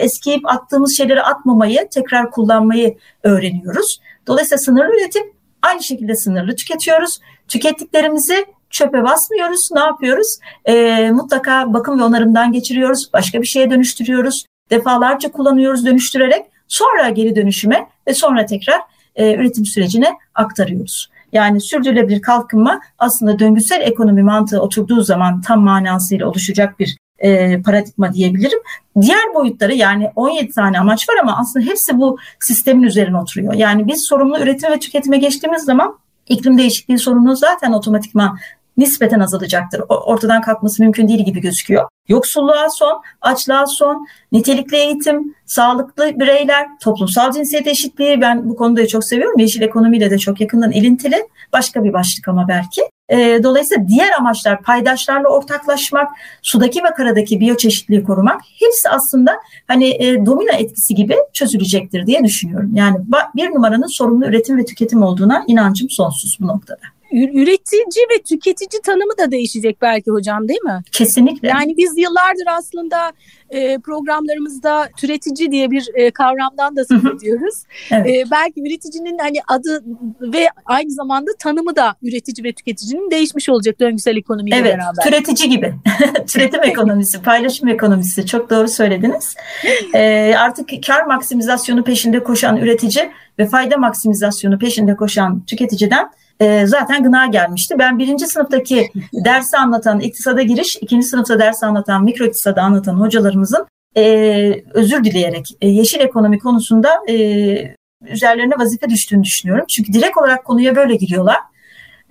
eskiyip attığımız şeyleri atmamayı, tekrar kullanmayı öğreniyoruz. Dolayısıyla sınırlı üretim aynı şekilde sınırlı tüketiyoruz. Tükettiklerimizi çöpe basmıyoruz. Ne yapıyoruz? E, mutlaka bakım ve onarımdan geçiriyoruz. Başka bir şeye dönüştürüyoruz. Defalarca kullanıyoruz dönüştürerek. Sonra geri dönüşüme ve sonra tekrar e, üretim sürecine aktarıyoruz. Yani sürdürülebilir kalkınma aslında döngüsel ekonomi mantığı oturduğu zaman tam manasıyla oluşacak bir e, paradigma diyebilirim. Diğer boyutları yani 17 tane amaç var ama aslında hepsi bu sistemin üzerine oturuyor. Yani biz sorumlu üretim ve tüketime geçtiğimiz zaman iklim değişikliği sorunu zaten otomatikman nispeten azalacaktır. Ortadan kalkması mümkün değil gibi gözüküyor. Yoksulluğa son, açlığa son, nitelikli eğitim, sağlıklı bireyler, toplumsal cinsiyet eşitliği ben bu konuda çok seviyorum. Yeşil ekonomiyle de çok yakından ilintili. Başka bir başlık ama belki. E, dolayısıyla diğer amaçlar paydaşlarla ortaklaşmak, sudaki ve karadaki biyoçeşitliliği korumak hepsi aslında hani e, domino etkisi gibi çözülecektir diye düşünüyorum. Yani bir numaranın sorumlu üretim ve tüketim olduğuna inancım sonsuz bu noktada üretici ve tüketici tanımı da değişecek belki hocam değil mi? Kesinlikle. Yani biz yıllardır aslında e, programlarımızda türetici diye bir e, kavramdan da söz ediyoruz. evet. e, belki üreticinin hani adı ve aynı zamanda tanımı da üretici ve tüketicinin değişmiş olacak döngüsel ekonomiyle evet, beraber. Evet, türetici gibi. Türetim ekonomisi, paylaşım ekonomisi çok doğru söylediniz. E, artık kar maksimizasyonu peşinde koşan üretici ve fayda maksimizasyonu peşinde koşan tüketiciden e, zaten gına gelmişti. Ben birinci sınıftaki dersi anlatan iktisada giriş, ikinci sınıfta ders anlatan mikro iktisada anlatan hocalarımızın e, özür dileyerek e, yeşil ekonomi konusunda e, üzerlerine vazife düştüğünü düşünüyorum. Çünkü direkt olarak konuya böyle giriyorlar.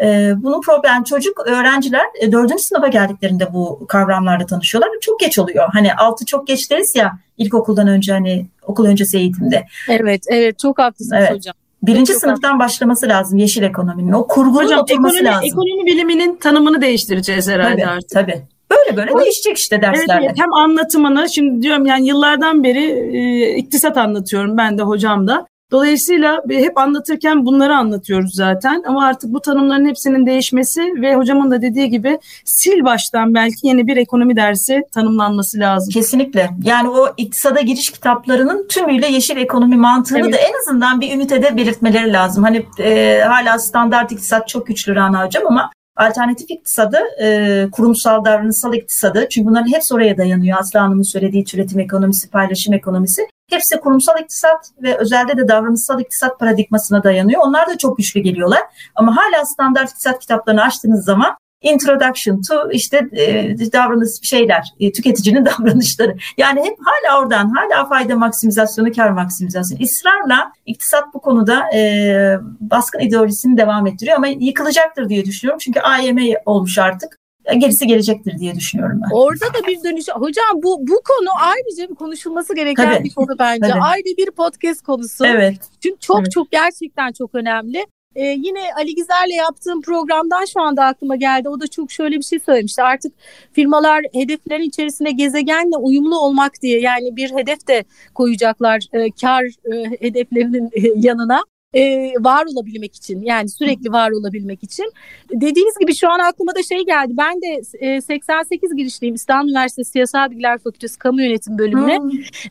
E, bunun problem çocuk öğrenciler e, dördüncü sınıfa geldiklerinde bu kavramlarla tanışıyorlar. Çok geç oluyor. Hani altı çok geç deriz ya ilkokuldan önce hani okul öncesi eğitimde. Evet, evet çok haklısınız evet. hocam. Birinci Çok sınıftan haklısın. başlaması lazım yeşil ekonominin. O kurgunun Hocam, oturması ekonomi, lazım. Ekonomi biliminin tanımını değiştireceğiz herhalde tabii, artık. Tabii. Böyle böyle o, değişecek işte derslerde. Evet, evet, hem anlatımını şimdi diyorum yani yıllardan beri e, iktisat anlatıyorum ben de hocam da. Dolayısıyla hep anlatırken bunları anlatıyoruz zaten ama artık bu tanımların hepsinin değişmesi ve hocamın da dediği gibi sil baştan belki yeni bir ekonomi dersi tanımlanması lazım. Kesinlikle. Yani o iktisada giriş kitaplarının tümüyle yeşil ekonomi mantığını evet. da en azından bir ünitede belirtmeleri lazım. Hani e, hala standart iktisat çok güçlü Rana Hocam ama alternatif iktisadı, e, kurumsal davranışsal iktisadı çünkü bunların hepsi oraya dayanıyor. Aslı Hanım'ın söylediği türetim ekonomisi, paylaşım ekonomisi. Hepsi kurumsal iktisat ve özelde de davranışsal iktisat paradigmasına dayanıyor. Onlar da çok güçlü geliyorlar. Ama hala standart iktisat kitaplarını açtığınız zaman introduction to işte e, davranış şeyler, e, tüketicinin davranışları. Yani hep hala oradan, hala fayda maksimizasyonu, kar maksimizasyonu. İsrarla iktisat bu konuda e, baskın ideolojisini devam ettiriyor ama yıkılacaktır diye düşünüyorum. Çünkü AYM olmuş artık gerisi gelecektir diye düşünüyorum ben. Orada da bir dönüş. Hocam bu bu konu ayrıca bir konuşulması gereken tabii, bir konu bence. Tabii. Ayrı bir podcast konusu. Evet. Çünkü çok evet. çok gerçekten çok önemli. Ee, yine Ali Gizer'le yaptığım programdan şu anda aklıma geldi. O da çok şöyle bir şey söylemişti. Artık firmalar hedeflerin içerisinde gezegenle uyumlu olmak diye yani bir hedef de koyacaklar e, kar e, hedeflerinin e, yanına e, var olabilmek için yani sürekli var olabilmek için. Dediğiniz gibi şu an aklıma da şey geldi. Ben de e, 88 girişliyim İstanbul Üniversitesi Siyasal Bilgiler Fakültesi Kamu Yönetim bölümüne.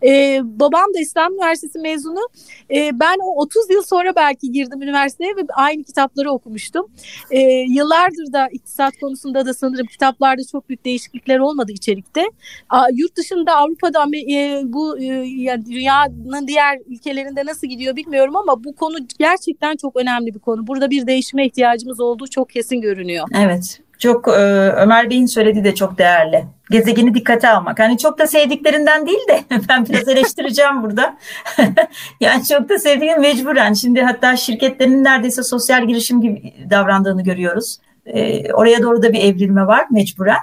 E, babam da İstanbul Üniversitesi mezunu. E, ben o 30 yıl sonra belki girdim üniversiteye ve aynı kitapları okumuştum. E, yıllardır da iktisat konusunda da sanırım kitaplarda çok büyük değişiklikler olmadı içerikte. A, yurt dışında Avrupa'da e, bu e, yani dünyanın diğer ülkelerinde nasıl gidiyor bilmiyorum ama bu konu gerçekten çok önemli bir konu. Burada bir değişime ihtiyacımız olduğu çok kesin görünüyor. Evet. Çok e, Ömer Bey'in söylediği de çok değerli. Gezegeni dikkate almak. Hani çok da sevdiklerinden değil de ben biraz eleştireceğim burada. yani çok da sevdiğim mecburen. Şimdi hatta şirketlerin neredeyse sosyal girişim gibi davrandığını görüyoruz. E, oraya doğru da bir evrilme var mecburen.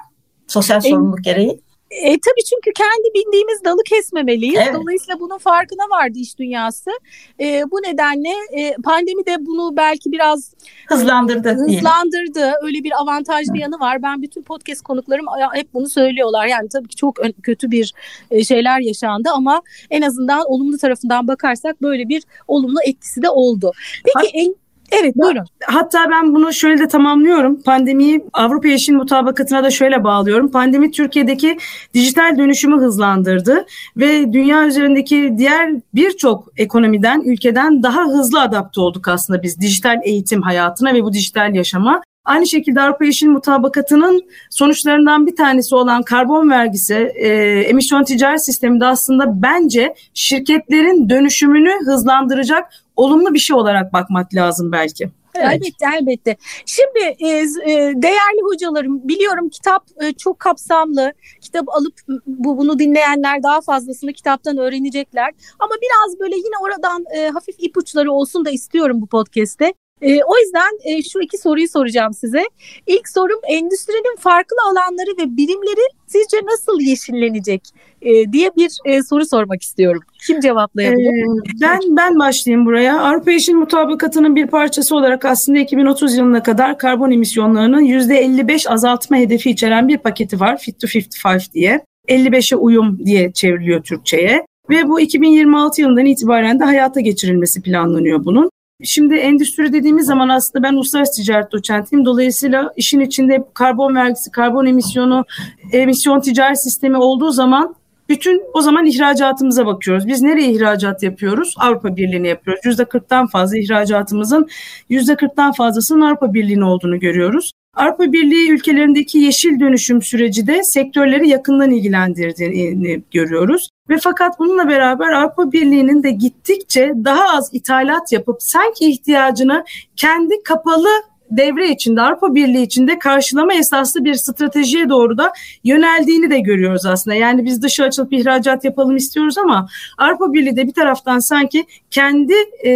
Sosyal sorumluluk gereği. E, tabii çünkü kendi bildiğimiz dalı kesmemeliyiz. Evet. Dolayısıyla bunun farkına vardı iş dünyası. E, bu nedenle e, pandemi de bunu belki biraz hızlandırdı. Hızlandırdı. Diyelim. Öyle bir avantajlı yanı var. Ben bütün podcast konuklarım hep bunu söylüyorlar. Yani tabii ki çok kötü bir e, şeyler yaşandı ama en azından olumlu tarafından bakarsak böyle bir olumlu etkisi de oldu. Peki en Evet buyurun. Hatta ben bunu şöyle de tamamlıyorum. Pandemiyi Avrupa Yeşil Mutabakatı'na da şöyle bağlıyorum. Pandemi Türkiye'deki dijital dönüşümü hızlandırdı ve dünya üzerindeki diğer birçok ekonomiden, ülkeden daha hızlı adapte olduk aslında biz dijital eğitim hayatına ve bu dijital yaşama. Aynı şekilde Avrupa Yeşil Mutabakatı'nın sonuçlarından bir tanesi olan karbon vergisi, e, emisyon ticaret sistemi de aslında bence şirketlerin dönüşümünü hızlandıracak olumlu bir şey olarak bakmak lazım belki. Evet. Elbette elbette. Şimdi e, e, değerli hocalarım biliyorum kitap e, çok kapsamlı. Kitap alıp bu bunu dinleyenler daha fazlasını kitaptan öğrenecekler. Ama biraz böyle yine oradan e, hafif ipuçları olsun da istiyorum bu podcast'te. E, o yüzden e, şu iki soruyu soracağım size. İlk sorum endüstrinin farklı alanları ve birimleri sizce nasıl yeşillenecek e, diye bir e, soru sormak istiyorum. Kim cevaplayabilir? Ee, ben ben başlayayım buraya. Avrupa Yeşil Mutabakatı'nın bir parçası olarak aslında 2030 yılına kadar karbon emisyonlarının %55 azaltma hedefi içeren bir paketi var. Fit to 55 diye. 55'e uyum diye çevriliyor Türkçe'ye. Ve bu 2026 yılından itibaren de hayata geçirilmesi planlanıyor bunun. Şimdi endüstri dediğimiz zaman aslında ben uluslararası ticaret doçentiyim. Dolayısıyla işin içinde karbon vergisi, karbon emisyonu, emisyon ticaret sistemi olduğu zaman bütün o zaman ihracatımıza bakıyoruz. Biz nereye ihracat yapıyoruz? Avrupa Birliği'ne yapıyoruz. %40'tan fazla ihracatımızın %40'tan fazlasının Avrupa Birliği'ne olduğunu görüyoruz. Avrupa Birliği ülkelerindeki yeşil dönüşüm süreci de sektörleri yakından ilgilendirdiğini görüyoruz. Ve fakat bununla beraber Avrupa Birliği'nin de gittikçe daha az ithalat yapıp sanki ihtiyacını kendi kapalı devre içinde Avrupa Birliği içinde karşılama esaslı bir stratejiye doğru da yöneldiğini de görüyoruz aslında. Yani biz dışı açılıp ihracat yapalım istiyoruz ama Avrupa Birliği de bir taraftan sanki kendi e,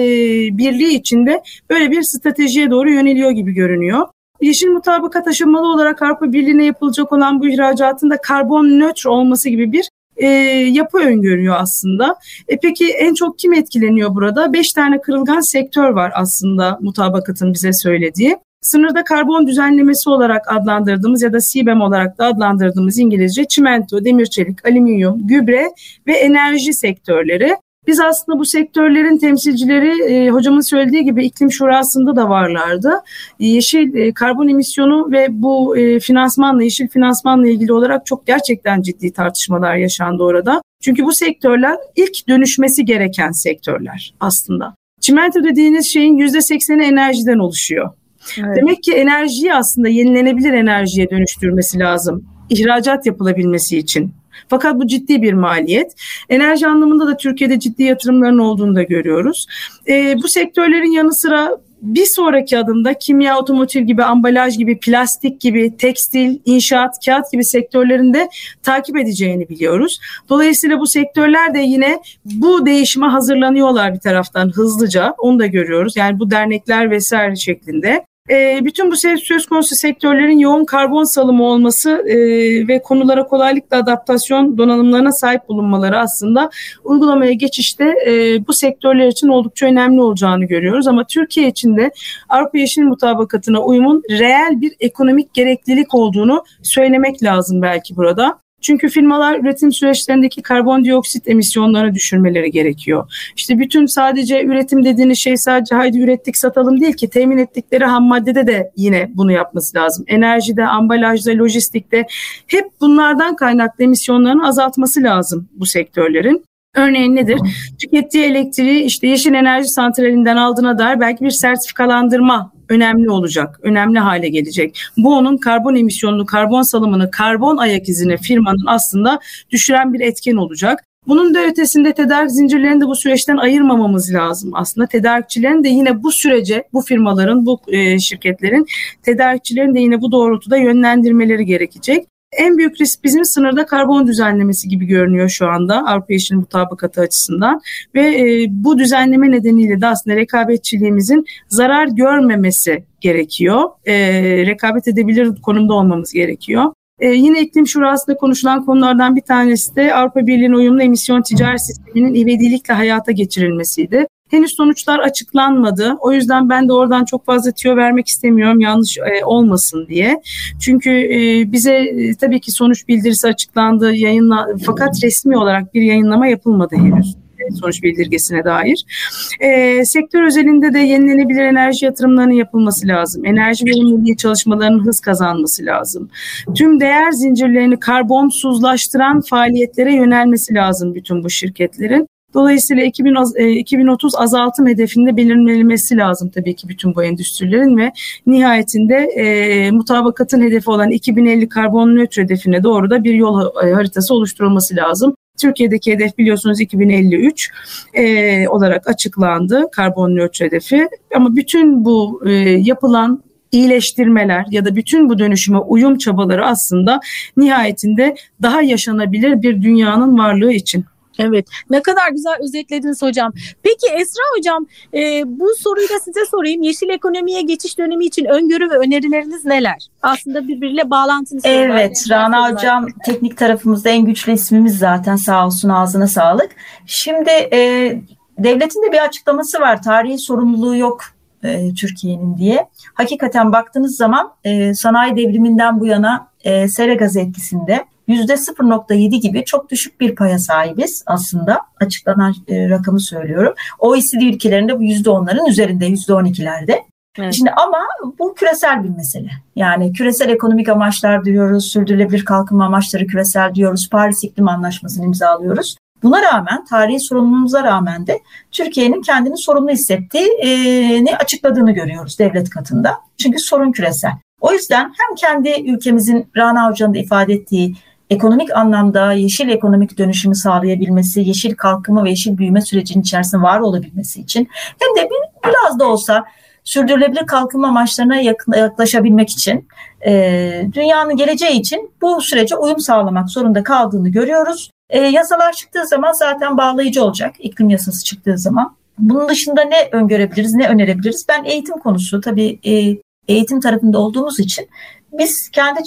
birliği içinde böyle bir stratejiye doğru yöneliyor gibi görünüyor. Yeşil mutabakat aşamalı olarak Avrupa Birliği'ne yapılacak olan bu ihracatın da karbon nötr olması gibi bir e, yapı öngörüyor aslında. E peki en çok kim etkileniyor burada? Beş tane kırılgan sektör var aslında mutabakatın bize söylediği. Sınırda karbon düzenlemesi olarak adlandırdığımız ya da CBAM olarak da adlandırdığımız İngilizce çimento, demir çelik, alüminyum, gübre ve enerji sektörleri. Biz aslında bu sektörlerin temsilcileri e, hocamın söylediği gibi iklim şurasında da varlardı. Yeşil e, karbon emisyonu ve bu e, finansmanla, yeşil finansmanla ilgili olarak çok gerçekten ciddi tartışmalar yaşandı orada. Çünkü bu sektörler ilk dönüşmesi gereken sektörler aslında. Çimento dediğiniz şeyin %80'i enerjiden oluşuyor. Evet. Demek ki enerjiyi aslında yenilenebilir enerjiye dönüştürmesi lazım. İhracat yapılabilmesi için. Fakat bu ciddi bir maliyet. Enerji anlamında da Türkiye'de ciddi yatırımların olduğunu da görüyoruz. E, bu sektörlerin yanı sıra bir sonraki adımda kimya, otomotiv gibi, ambalaj gibi, plastik gibi, tekstil, inşaat, kağıt gibi sektörlerinde takip edeceğini biliyoruz. Dolayısıyla bu sektörler de yine bu değişime hazırlanıyorlar bir taraftan hızlıca. Onu da görüyoruz. Yani bu dernekler vesaire şeklinde. E, bütün bu söz konusu sektörlerin yoğun karbon salımı olması e, ve konulara kolaylıkla adaptasyon donanımlarına sahip bulunmaları aslında uygulamaya geçişte e, bu sektörler için oldukça önemli olacağını görüyoruz. Ama Türkiye için de Avrupa Yeşil Mutabakatı'na uyumun reel bir ekonomik gereklilik olduğunu söylemek lazım belki burada. Çünkü firmalar üretim süreçlerindeki karbondioksit emisyonlarını düşürmeleri gerekiyor. İşte bütün sadece üretim dediğiniz şey sadece haydi ürettik satalım değil ki temin ettikleri ham maddede de yine bunu yapması lazım. Enerjide, ambalajda, lojistikte hep bunlardan kaynaklı emisyonlarını azaltması lazım bu sektörlerin. Örneğin nedir? Tükettiği elektriği işte yeşil enerji santralinden aldığına dair belki bir sertifikalandırma önemli olacak, önemli hale gelecek. Bu onun karbon emisyonunu, karbon salımını, karbon ayak izini firmanın aslında düşüren bir etken olacak. Bunun da ötesinde tedarik zincirlerini de bu süreçten ayırmamamız lazım. Aslında tedarikçilerin de yine bu sürece, bu firmaların, bu e, şirketlerin tedarikçilerin de yine bu doğrultuda yönlendirmeleri gerekecek. En büyük risk bizim sınırda karbon düzenlemesi gibi görünüyor şu anda Avrupa Yeşil Mutabakatı açısından ve e, bu düzenleme nedeniyle de aslında rekabetçiliğimizin zarar görmemesi gerekiyor. E, rekabet edebilir konumda olmamız gerekiyor. Ee, yine iklim şurasında konuşulan konulardan bir tanesi de Avrupa Birliği'nin uyumlu emisyon ticaret sisteminin ivedilikle hayata geçirilmesiydi. Henüz sonuçlar açıklanmadı. O yüzden ben de oradan çok fazla tüyo vermek istemiyorum yanlış e, olmasın diye. Çünkü e, bize e, tabii ki sonuç bildirisi açıklandı, yayınla fakat resmi olarak bir yayınlama yapılmadı henüz e, sonuç bildirgesine dair. E, sektör özelinde de yenilenebilir enerji yatırımlarının yapılması lazım. Enerji verimliliği çalışmalarının hız kazanması lazım. Tüm değer zincirlerini karbonsuzlaştıran faaliyetlere yönelmesi lazım bütün bu şirketlerin. Dolayısıyla 2030 e, azaltım hedefinde belirlenmesi lazım tabii ki bütün bu endüstrilerin ve nihayetinde e, mutabakatın hedefi olan 2050 karbon nötr hedefine doğru da bir yol e, haritası oluşturulması lazım. Türkiye'deki hedef biliyorsunuz 2053 e, olarak açıklandı karbon nötr hedefi ama bütün bu e, yapılan iyileştirmeler ya da bütün bu dönüşüme uyum çabaları aslında nihayetinde daha yaşanabilir bir dünyanın varlığı için Evet ne kadar güzel özetlediniz hocam. Peki Esra hocam e, bu soruyu da size sorayım. Yeşil ekonomiye geçiş dönemi için öngörü ve önerileriniz neler? Aslında birbiriyle bağlantılı Evet Rana hocam var. teknik tarafımızda en güçlü ismimiz zaten sağ olsun ağzına sağlık. Şimdi e, devletin de bir açıklaması var. Tarihi sorumluluğu yok e, Türkiye'nin diye. Hakikaten baktığınız zaman e, sanayi devriminden bu yana e, sera gazı etkisinde %0.7 gibi çok düşük bir paya sahibiz aslında. Açıklanan e, rakamı söylüyorum. OECD ülkelerinde bu %10'ların üzerinde %12'lerde. Evet. Şimdi ama bu küresel bir mesele. Yani küresel ekonomik amaçlar diyoruz, sürdürülebilir kalkınma amaçları küresel diyoruz, Paris İklim Anlaşması'nı imzalıyoruz. Buna rağmen, tarihi sorumluluğumuza rağmen de Türkiye'nin kendini sorumlu hissettiğini açıkladığını görüyoruz devlet katında. Çünkü sorun küresel. O yüzden hem kendi ülkemizin Rana Hoca'nın da ifade ettiği ekonomik anlamda yeşil ekonomik dönüşümü sağlayabilmesi, yeşil kalkınma ve yeşil büyüme sürecinin içerisinde var olabilmesi için hem de bir, biraz da olsa sürdürülebilir kalkınma amaçlarına yaklaşabilmek için e, dünyanın geleceği için bu sürece uyum sağlamak zorunda kaldığını görüyoruz. E, yasalar çıktığı zaman zaten bağlayıcı olacak iklim yasası çıktığı zaman. Bunun dışında ne öngörebiliriz, ne önerebiliriz? Ben eğitim konusu tabii e, eğitim tarafında olduğumuz için biz kendi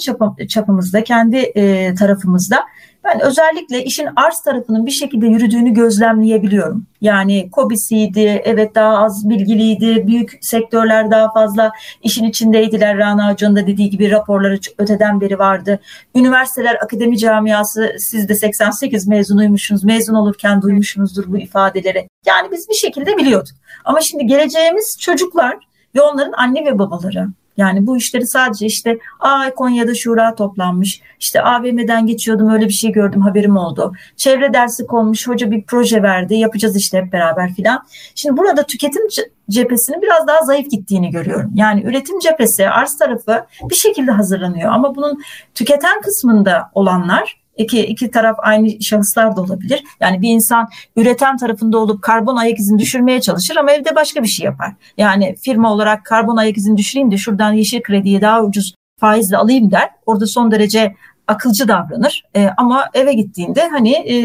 çapımızda, kendi e, tarafımızda ben özellikle işin arz tarafının bir şekilde yürüdüğünü gözlemleyebiliyorum. Yani COBİ'siydi, evet daha az bilgiliydi, büyük sektörler daha fazla işin içindeydiler. Rana Hoca'nın da dediği gibi raporları öteden beri vardı. Üniversiteler, akademi camiası, siz de 88 mezunuymuşsunuz, mezun olurken duymuşsunuzdur bu ifadeleri. Yani biz bir şekilde biliyorduk. Ama şimdi geleceğimiz çocuklar ve onların anne ve babaları yani bu işleri sadece işte Aa Konya'da şura toplanmış. İşte AVM'den geçiyordum öyle bir şey gördüm haberim oldu. Çevre dersi konmuş hoca bir proje verdi yapacağız işte hep beraber filan. Şimdi burada tüketim cephesinin biraz daha zayıf gittiğini görüyorum. Yani üretim cephesi arz tarafı bir şekilde hazırlanıyor ama bunun tüketen kısmında olanlar iki, iki taraf aynı şahıslar da olabilir. Yani bir insan üreten tarafında olup karbon ayak izini düşürmeye çalışır ama evde başka bir şey yapar. Yani firma olarak karbon ayak izini düşüreyim de şuradan yeşil krediye daha ucuz faizle alayım der. Orada son derece akılcı davranır e, ama eve gittiğinde hani e,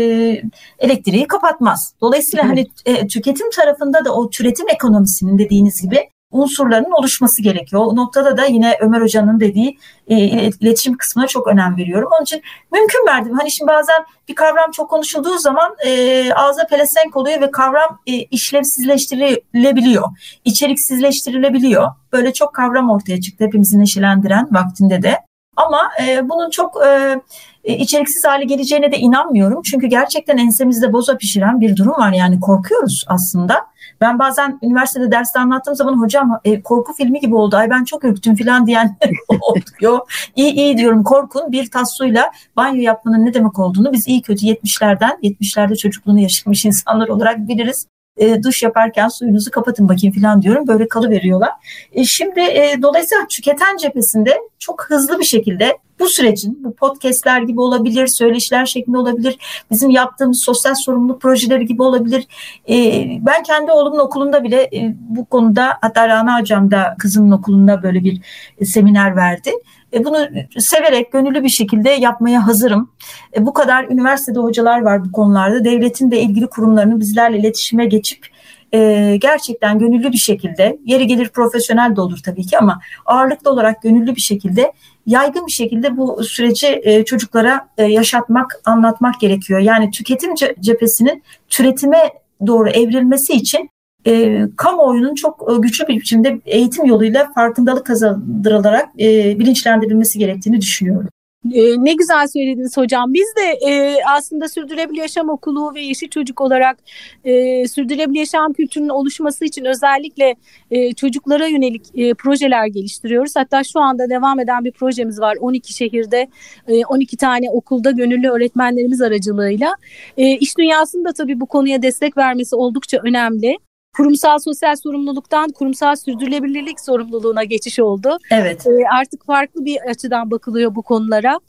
elektriği kapatmaz. Dolayısıyla hani e, tüketim tarafında da o türetim ekonomisinin dediğiniz gibi unsurlarının oluşması gerekiyor. O noktada da yine Ömer Hoca'nın dediği e, iletişim kısmına çok önem veriyorum. Onun için mümkün verdim. Hani şimdi bazen bir kavram çok konuşulduğu zaman e, ağza pelesenk oluyor ve kavram e, işlevsizleştirilebiliyor. içeriksizleştirilebiliyor. Böyle çok kavram ortaya çıktı hepimizi neşelendiren vaktinde de. Ama e, bunun çok e, e, içeriksiz hale geleceğine de inanmıyorum. Çünkü gerçekten ensemizde boza pişiren bir durum var. Yani korkuyoruz aslında. Ben bazen üniversitede derste anlattığım zaman hocam e, korku filmi gibi oldu. Ay ben çok ürktüm falan diyen oluyor. İyi iyi diyorum korkun bir tas suyla banyo yapmanın ne demek olduğunu biz iyi kötü 70'lerden 70'lerde çocukluğunu yaşamış insanlar olarak biliriz e, duş yaparken suyunuzu kapatın bakayım falan diyorum. Böyle kalı veriyorlar. E, şimdi e, dolayısıyla tüketen cephesinde çok hızlı bir şekilde bu sürecin, bu podcastler gibi olabilir, söyleşiler şeklinde olabilir, bizim yaptığımız sosyal sorumluluk projeleri gibi olabilir. E, ben kendi oğlumun okulunda bile e, bu konuda, hatta Rana Hocam da kızımın okulunda böyle bir e, seminer verdi. E, bunu severek, gönüllü bir şekilde yapmaya hazırım. E, bu kadar üniversitede hocalar var bu konularda. Devletin de ilgili kurumlarının bizlerle iletişime geçip e, gerçekten gönüllü bir şekilde, yeri gelir profesyonel de olur tabii ki ama ağırlıklı olarak gönüllü bir şekilde yaygın bir şekilde bu süreci e, çocuklara e, yaşatmak, anlatmak gerekiyor. Yani tüketim cephesinin türetime doğru evrilmesi için e, kamuoyunun çok e, güçlü bir biçimde eğitim yoluyla farkındalık kazandırılarak e, bilinçlendirilmesi gerektiğini düşünüyorum. E, ne güzel söylediniz hocam. Biz de e, aslında Sürdürülebilir Yaşam Okulu ve Yeşil Çocuk olarak e, sürdürülebilir yaşam kültürünün oluşması için özellikle e, çocuklara yönelik e, projeler geliştiriyoruz. Hatta şu anda devam eden bir projemiz var. 12 şehirde e, 12 tane okulda gönüllü öğretmenlerimiz aracılığıyla. E, iş dünyasında tabii bu konuya destek vermesi oldukça önemli kurumsal sosyal sorumluluktan kurumsal sürdürülebilirlik sorumluluğuna geçiş oldu. Evet. E, artık farklı bir açıdan bakılıyor bu konulara.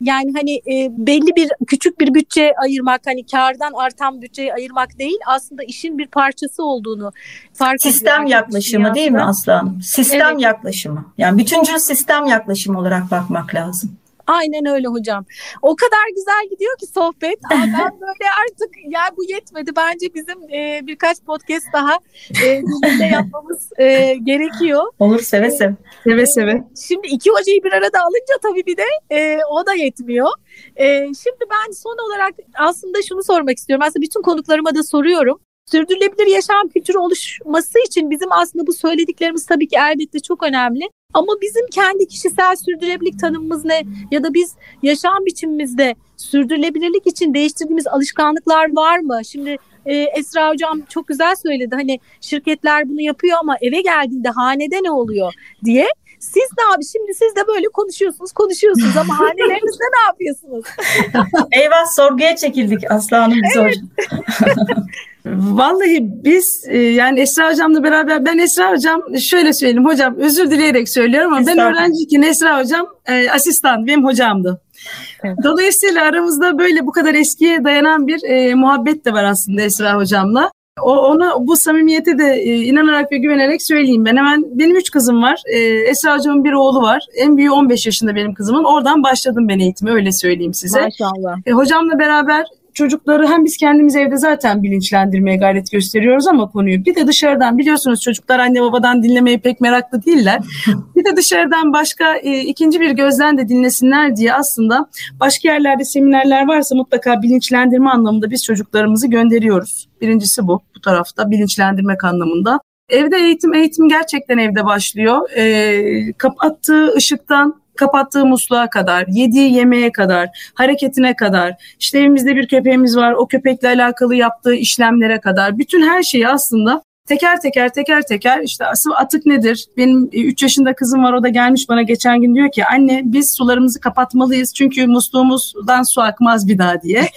Yani hani e, belli bir küçük bir bütçe ayırmak hani kardan artan bütçeyi ayırmak değil aslında işin bir parçası olduğunu fark Sistem ediyor yaklaşımı değil mi Aslan? Sistem evet. yaklaşımı. Yani bütüncül sistem yaklaşımı olarak bakmak lazım. Aynen öyle hocam. O kadar güzel gidiyor ki sohbet. Ama ben böyle artık ya bu yetmedi. Bence bizim e, birkaç podcast daha e, birlikte yapmamız e, gerekiyor. Olur seve seve. Seve seve. Şimdi iki hocayı bir arada alınca tabii bir de e, o da yetmiyor. E, şimdi ben son olarak aslında şunu sormak istiyorum. Aslında bütün konuklarıma da soruyorum. Sürdürülebilir yaşam kültürü oluşması için bizim aslında bu söylediklerimiz tabii ki elbette çok önemli. Ama bizim kendi kişisel sürdürülebilirlik tanımımız ne? Ya da biz yaşam biçimimizde sürdürülebilirlik için değiştirdiğimiz alışkanlıklar var mı? Şimdi e, Esra Hocam çok güzel söyledi. Hani şirketler bunu yapıyor ama eve geldiğinde hanede ne oluyor diye. Siz ne abi şimdi siz de böyle konuşuyorsunuz konuşuyorsunuz ama hanelerinizde ne yapıyorsunuz? Eyvah sorguya çekildik Aslı Hanım evet. Vallahi biz e, yani Esra Hocam'la beraber ben Esra Hocam şöyle söyleyeyim hocam özür dileyerek söylüyorum ama ben öğrenciyken Esra Hocam e, asistan benim hocamdı. Evet. Dolayısıyla aramızda böyle bu kadar eskiye dayanan bir e, muhabbet de var aslında Esra Hocam'la. O, ona bu samimiyete de e, inanarak ve güvenerek söyleyeyim. Ben hemen benim üç kızım var. E, Esra Hocam'ın bir oğlu var. En büyüğü 15 yaşında benim kızımın. Oradan başladım ben eğitime öyle söyleyeyim size. Maşallah. E, hocamla beraber çocukları hem biz kendimiz evde zaten bilinçlendirmeye gayret gösteriyoruz ama konuyu bir de dışarıdan biliyorsunuz çocuklar anne babadan dinlemeye pek meraklı değiller. bir de dışarıdan başka e, ikinci bir gözden de dinlesinler diye aslında başka yerlerde seminerler varsa mutlaka bilinçlendirme anlamında biz çocuklarımızı gönderiyoruz. Birincisi bu bu tarafta bilinçlendirmek anlamında. Evde eğitim eğitim gerçekten evde başlıyor. E, kapattığı ışıktan kapattığı musluğa kadar, yediği yemeğe kadar, hareketine kadar, işte evimizde bir köpeğimiz var, o köpekle alakalı yaptığı işlemlere kadar, bütün her şeyi aslında teker teker teker teker işte asıl atık nedir? Benim 3 e, yaşında kızım var o da gelmiş bana geçen gün diyor ki anne biz sularımızı kapatmalıyız çünkü musluğumuzdan su akmaz bir daha diye.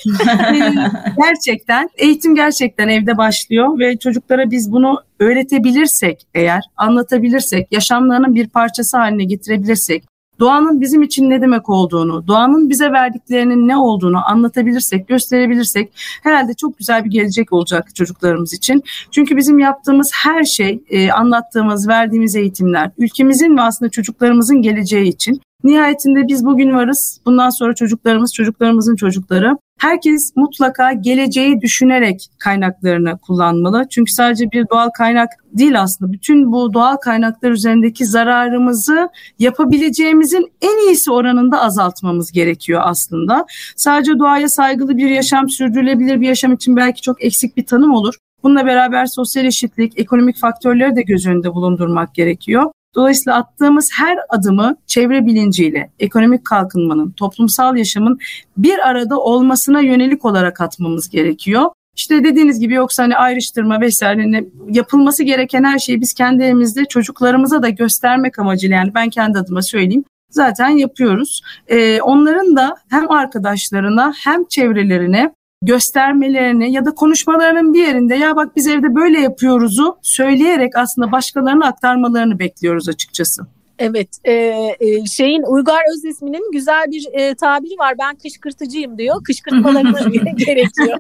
Gerçekten eğitim gerçekten evde başlıyor ve çocuklara biz bunu öğretebilirsek eğer anlatabilirsek yaşamlarının bir parçası haline getirebilirsek doğanın bizim için ne demek olduğunu, doğanın bize verdiklerinin ne olduğunu anlatabilirsek, gösterebilirsek herhalde çok güzel bir gelecek olacak çocuklarımız için. Çünkü bizim yaptığımız her şey, e, anlattığımız, verdiğimiz eğitimler ülkemizin ve aslında çocuklarımızın geleceği için. Nihayetinde biz bugün varız. Bundan sonra çocuklarımız, çocuklarımızın çocukları. Herkes mutlaka geleceği düşünerek kaynaklarını kullanmalı. Çünkü sadece bir doğal kaynak değil aslında. Bütün bu doğal kaynaklar üzerindeki zararımızı yapabileceğimizin en iyisi oranında azaltmamız gerekiyor aslında. Sadece doğaya saygılı bir yaşam, sürdürülebilir bir yaşam için belki çok eksik bir tanım olur. Bununla beraber sosyal eşitlik, ekonomik faktörleri de göz önünde bulundurmak gerekiyor. Dolayısıyla attığımız her adımı çevre bilinciyle, ekonomik kalkınmanın, toplumsal yaşamın bir arada olmasına yönelik olarak atmamız gerekiyor. İşte dediğiniz gibi yoksa hani ayrıştırma vesaire hani yapılması gereken her şeyi biz kendi elimizde çocuklarımıza da göstermek amacıyla yani ben kendi adıma söyleyeyim zaten yapıyoruz. Ee, onların da hem arkadaşlarına hem çevrelerine göstermelerini ya da konuşmalarının bir yerinde ya bak biz evde böyle yapıyoruzu söyleyerek aslında başkalarına aktarmalarını bekliyoruz açıkçası. Evet, e, e, şeyin Uygar Özesmi'nin güzel bir e, tabiri var. Ben kışkırtıcıyım diyor. Kışkırtmalarımız gerekiyor.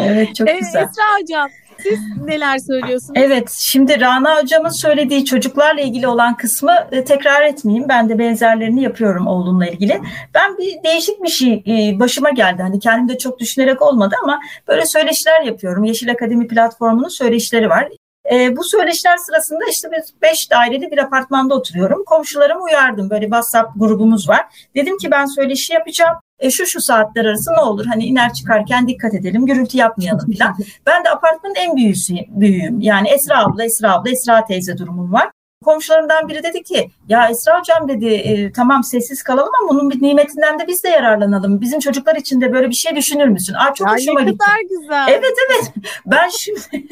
evet, çok güzel. Esra Hocam, siz neler söylüyorsunuz? Evet, şimdi Rana hocamın söylediği çocuklarla ilgili olan kısmı e, tekrar etmeyeyim. Ben de benzerlerini yapıyorum oğlumla ilgili. Ben bir değişik bir şey e, başıma geldi. Hani kendim de çok düşünerek olmadı ama böyle söyleşiler yapıyorum. Yeşil Akademi platformunun söyleşileri var. E, bu söyleşiler sırasında işte biz beş daireli bir apartmanda oturuyorum. Komşularımı uyardım. Böyle WhatsApp grubumuz var. Dedim ki ben söyleşi yapacağım. E şu şu saatler arası ne olur hani iner çıkarken dikkat edelim gürültü yapmayalım falan. ben de apartmanın en büyüğüsü, büyüğüm. Yani Esra abla, Esra abla, Esra teyze durumum var komşularımdan biri dedi ki ya Esra hocam dedi e, tamam sessiz kalalım ama bunun bir nimetinden de biz de yararlanalım. Bizim çocuklar için de böyle bir şey düşünür müsün? Aa, çok ya hoşuma ne gitti. kadar güzel. Evet evet. Ben şimdi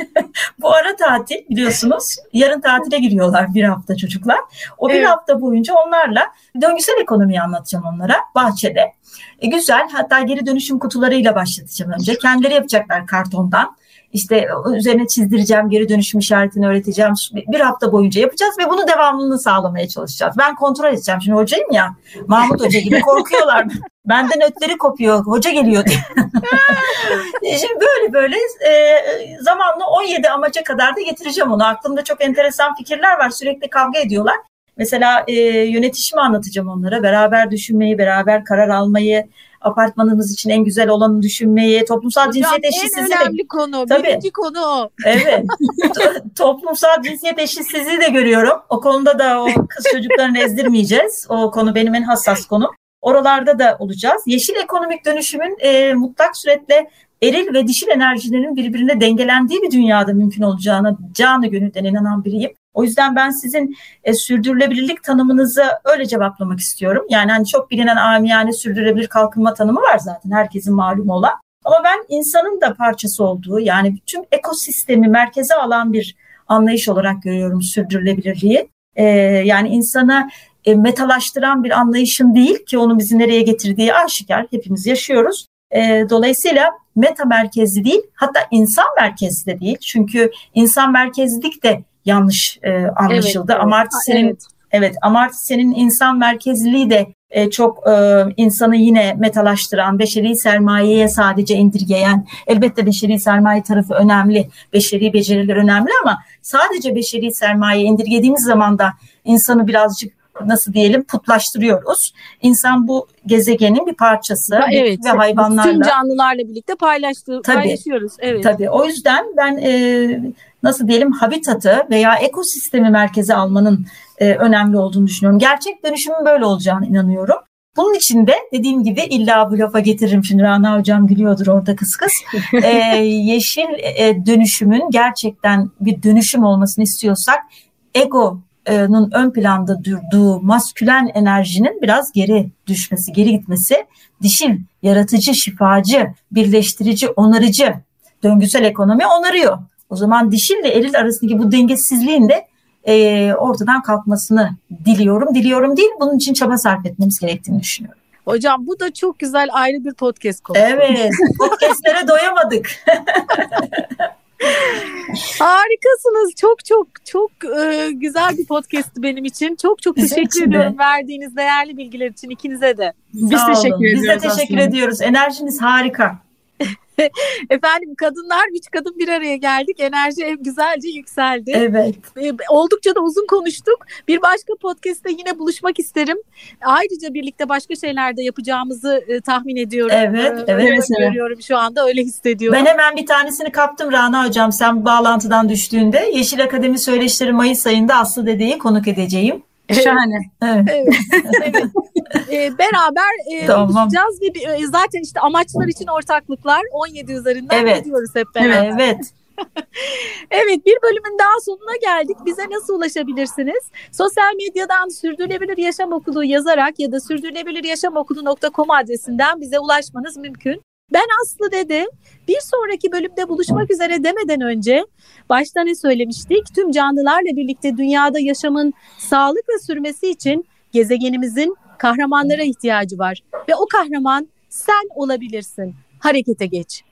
bu ara tatil biliyorsunuz yarın tatile giriyorlar bir hafta çocuklar. O evet. bir hafta boyunca onlarla döngüsel ekonomiyi anlatacağım onlara bahçede. E, güzel hatta geri dönüşüm kutularıyla başlatacağım önce. Kendileri yapacaklar kartondan işte üzerine çizdireceğim, geri dönüşüm işaretini öğreteceğim. Bir hafta boyunca yapacağız ve bunu devamlılığını sağlamaya çalışacağız. Ben kontrol edeceğim. Şimdi hocayım ya, Mahmut Hoca gibi korkuyorlar. Benden ötleri kopuyor, hoca geliyor diye. Şimdi böyle böyle e, zamanla 17 amaca kadar da getireceğim onu. Aklımda çok enteresan fikirler var. Sürekli kavga ediyorlar. Mesela e, yönetişimi anlatacağım onlara. Beraber düşünmeyi, beraber karar almayı, apartmanımız için en güzel olanı düşünmeyi, toplumsal Hocam, cinsiyet en eşitsizliği önemli konu, Tabii. birinci konu o. Evet. To- toplumsal cinsiyet eşitsizliği de görüyorum. O konuda da o kız çocuklarını ezdirmeyeceğiz. O konu benim en hassas konum. Oralarda da olacağız. Yeşil ekonomik dönüşümün e, mutlak suretle eril ve dişil enerjilerin birbirine dengelendiği bir dünyada mümkün olacağına canı gönülden inanan biriyim. O yüzden ben sizin e, sürdürülebilirlik tanımınızı öyle cevaplamak istiyorum. Yani hani çok bilinen amiyane sürdürülebilir kalkınma tanımı var zaten herkesin malumu olan. Ama ben insanın da parçası olduğu yani bütün ekosistemi merkeze alan bir anlayış olarak görüyorum sürdürülebilirliği. Ee, yani insanı e, metalaştıran bir anlayışın değil ki onun bizi nereye getirdiği aşikar hepimiz yaşıyoruz. Ee, dolayısıyla meta merkezli değil hatta insan merkezli de değil. Çünkü insan merkezlilik de yanlış e, anlaşıldı. Evet, Amartya evet. senin Evet. Evet, Amartya senin insan merkezliliği de e, çok e, insanı yine metalaştıran, beşeri sermayeye sadece indirgeyen, elbette beşeri sermaye tarafı önemli, beşeri beceriler önemli ama sadece beşeri sermaye indirgediğimiz zaman da insanı birazcık nasıl diyelim putlaştırıyoruz. İnsan bu gezegenin bir parçası Ha, evet. ve hayvanlarla. Tüm canlılarla birlikte paylaştığı, Tabii. paylaşıyoruz. Evet. Tabii o yüzden ben e, nasıl diyelim habitatı veya ekosistemi merkeze almanın e, önemli olduğunu düşünüyorum. Gerçek dönüşümün böyle olacağını inanıyorum. Bunun için de dediğim gibi illa bu lafa getiririm şimdi Rana hocam gülüyordur orada kıs kıs. E, yeşil e, dönüşümün gerçekten bir dönüşüm olmasını istiyorsak egonun ön planda durduğu maskülen enerjinin biraz geri düşmesi, geri gitmesi, dişil, yaratıcı, şifacı, birleştirici, onarıcı, döngüsel ekonomi onarıyor. O zaman dişille eril arasındaki bu dengesizliğin de e, ortadan kalkmasını diliyorum. Diliyorum değil, bunun için çaba sarf etmemiz gerektiğini düşünüyorum. Hocam bu da çok güzel ayrı bir podcast konusu. Evet, podcastlere doyamadık. Harikasınız. Çok çok çok e, güzel bir podcast'ti benim için. Çok çok teşekkür için de. ediyorum verdiğiniz değerli bilgiler için ikinize de. Biz Sağ olun. teşekkür ediyoruz. Biz de teşekkür aslında. ediyoruz. Enerjiniz harika. Efendim kadınlar, üç kadın bir araya geldik. Enerji güzelce yükseldi. Evet. Oldukça da uzun konuştuk. Bir başka podcast'te yine buluşmak isterim. Ayrıca birlikte başka şeyler de yapacağımızı e, tahmin ediyorum. Evet, E, evet. öyle görüyorum şu anda öyle hissediyorum. Ben hemen bir tanesini kaptım Rana Hocam sen bağlantıdan düştüğünde. Yeşil Akademi Söyleşileri Mayıs ayında Aslı Dede'yi konuk edeceğim. Şahane. Evet. Evet, evet. E, beraber e, Tamam. ve bir- e, zaten işte amaçlar için ortaklıklar 17 üzerinden Evet. gidiyoruz hep beraber. Evet. Evet. bir bölümün daha sonuna geldik. Bize nasıl ulaşabilirsiniz? Sosyal medyadan Sürdürülebilir Yaşam Okulu yazarak ya da sürdürülebiliryaşamokulu.com adresinden bize ulaşmanız mümkün. Ben Aslı Dede. Bir sonraki bölümde buluşmak üzere demeden önce başta ne söylemiştik? Tüm canlılarla birlikte dünyada yaşamın sağlıkla sürmesi için gezegenimizin kahramanlara ihtiyacı var. Ve o kahraman sen olabilirsin. Harekete geç.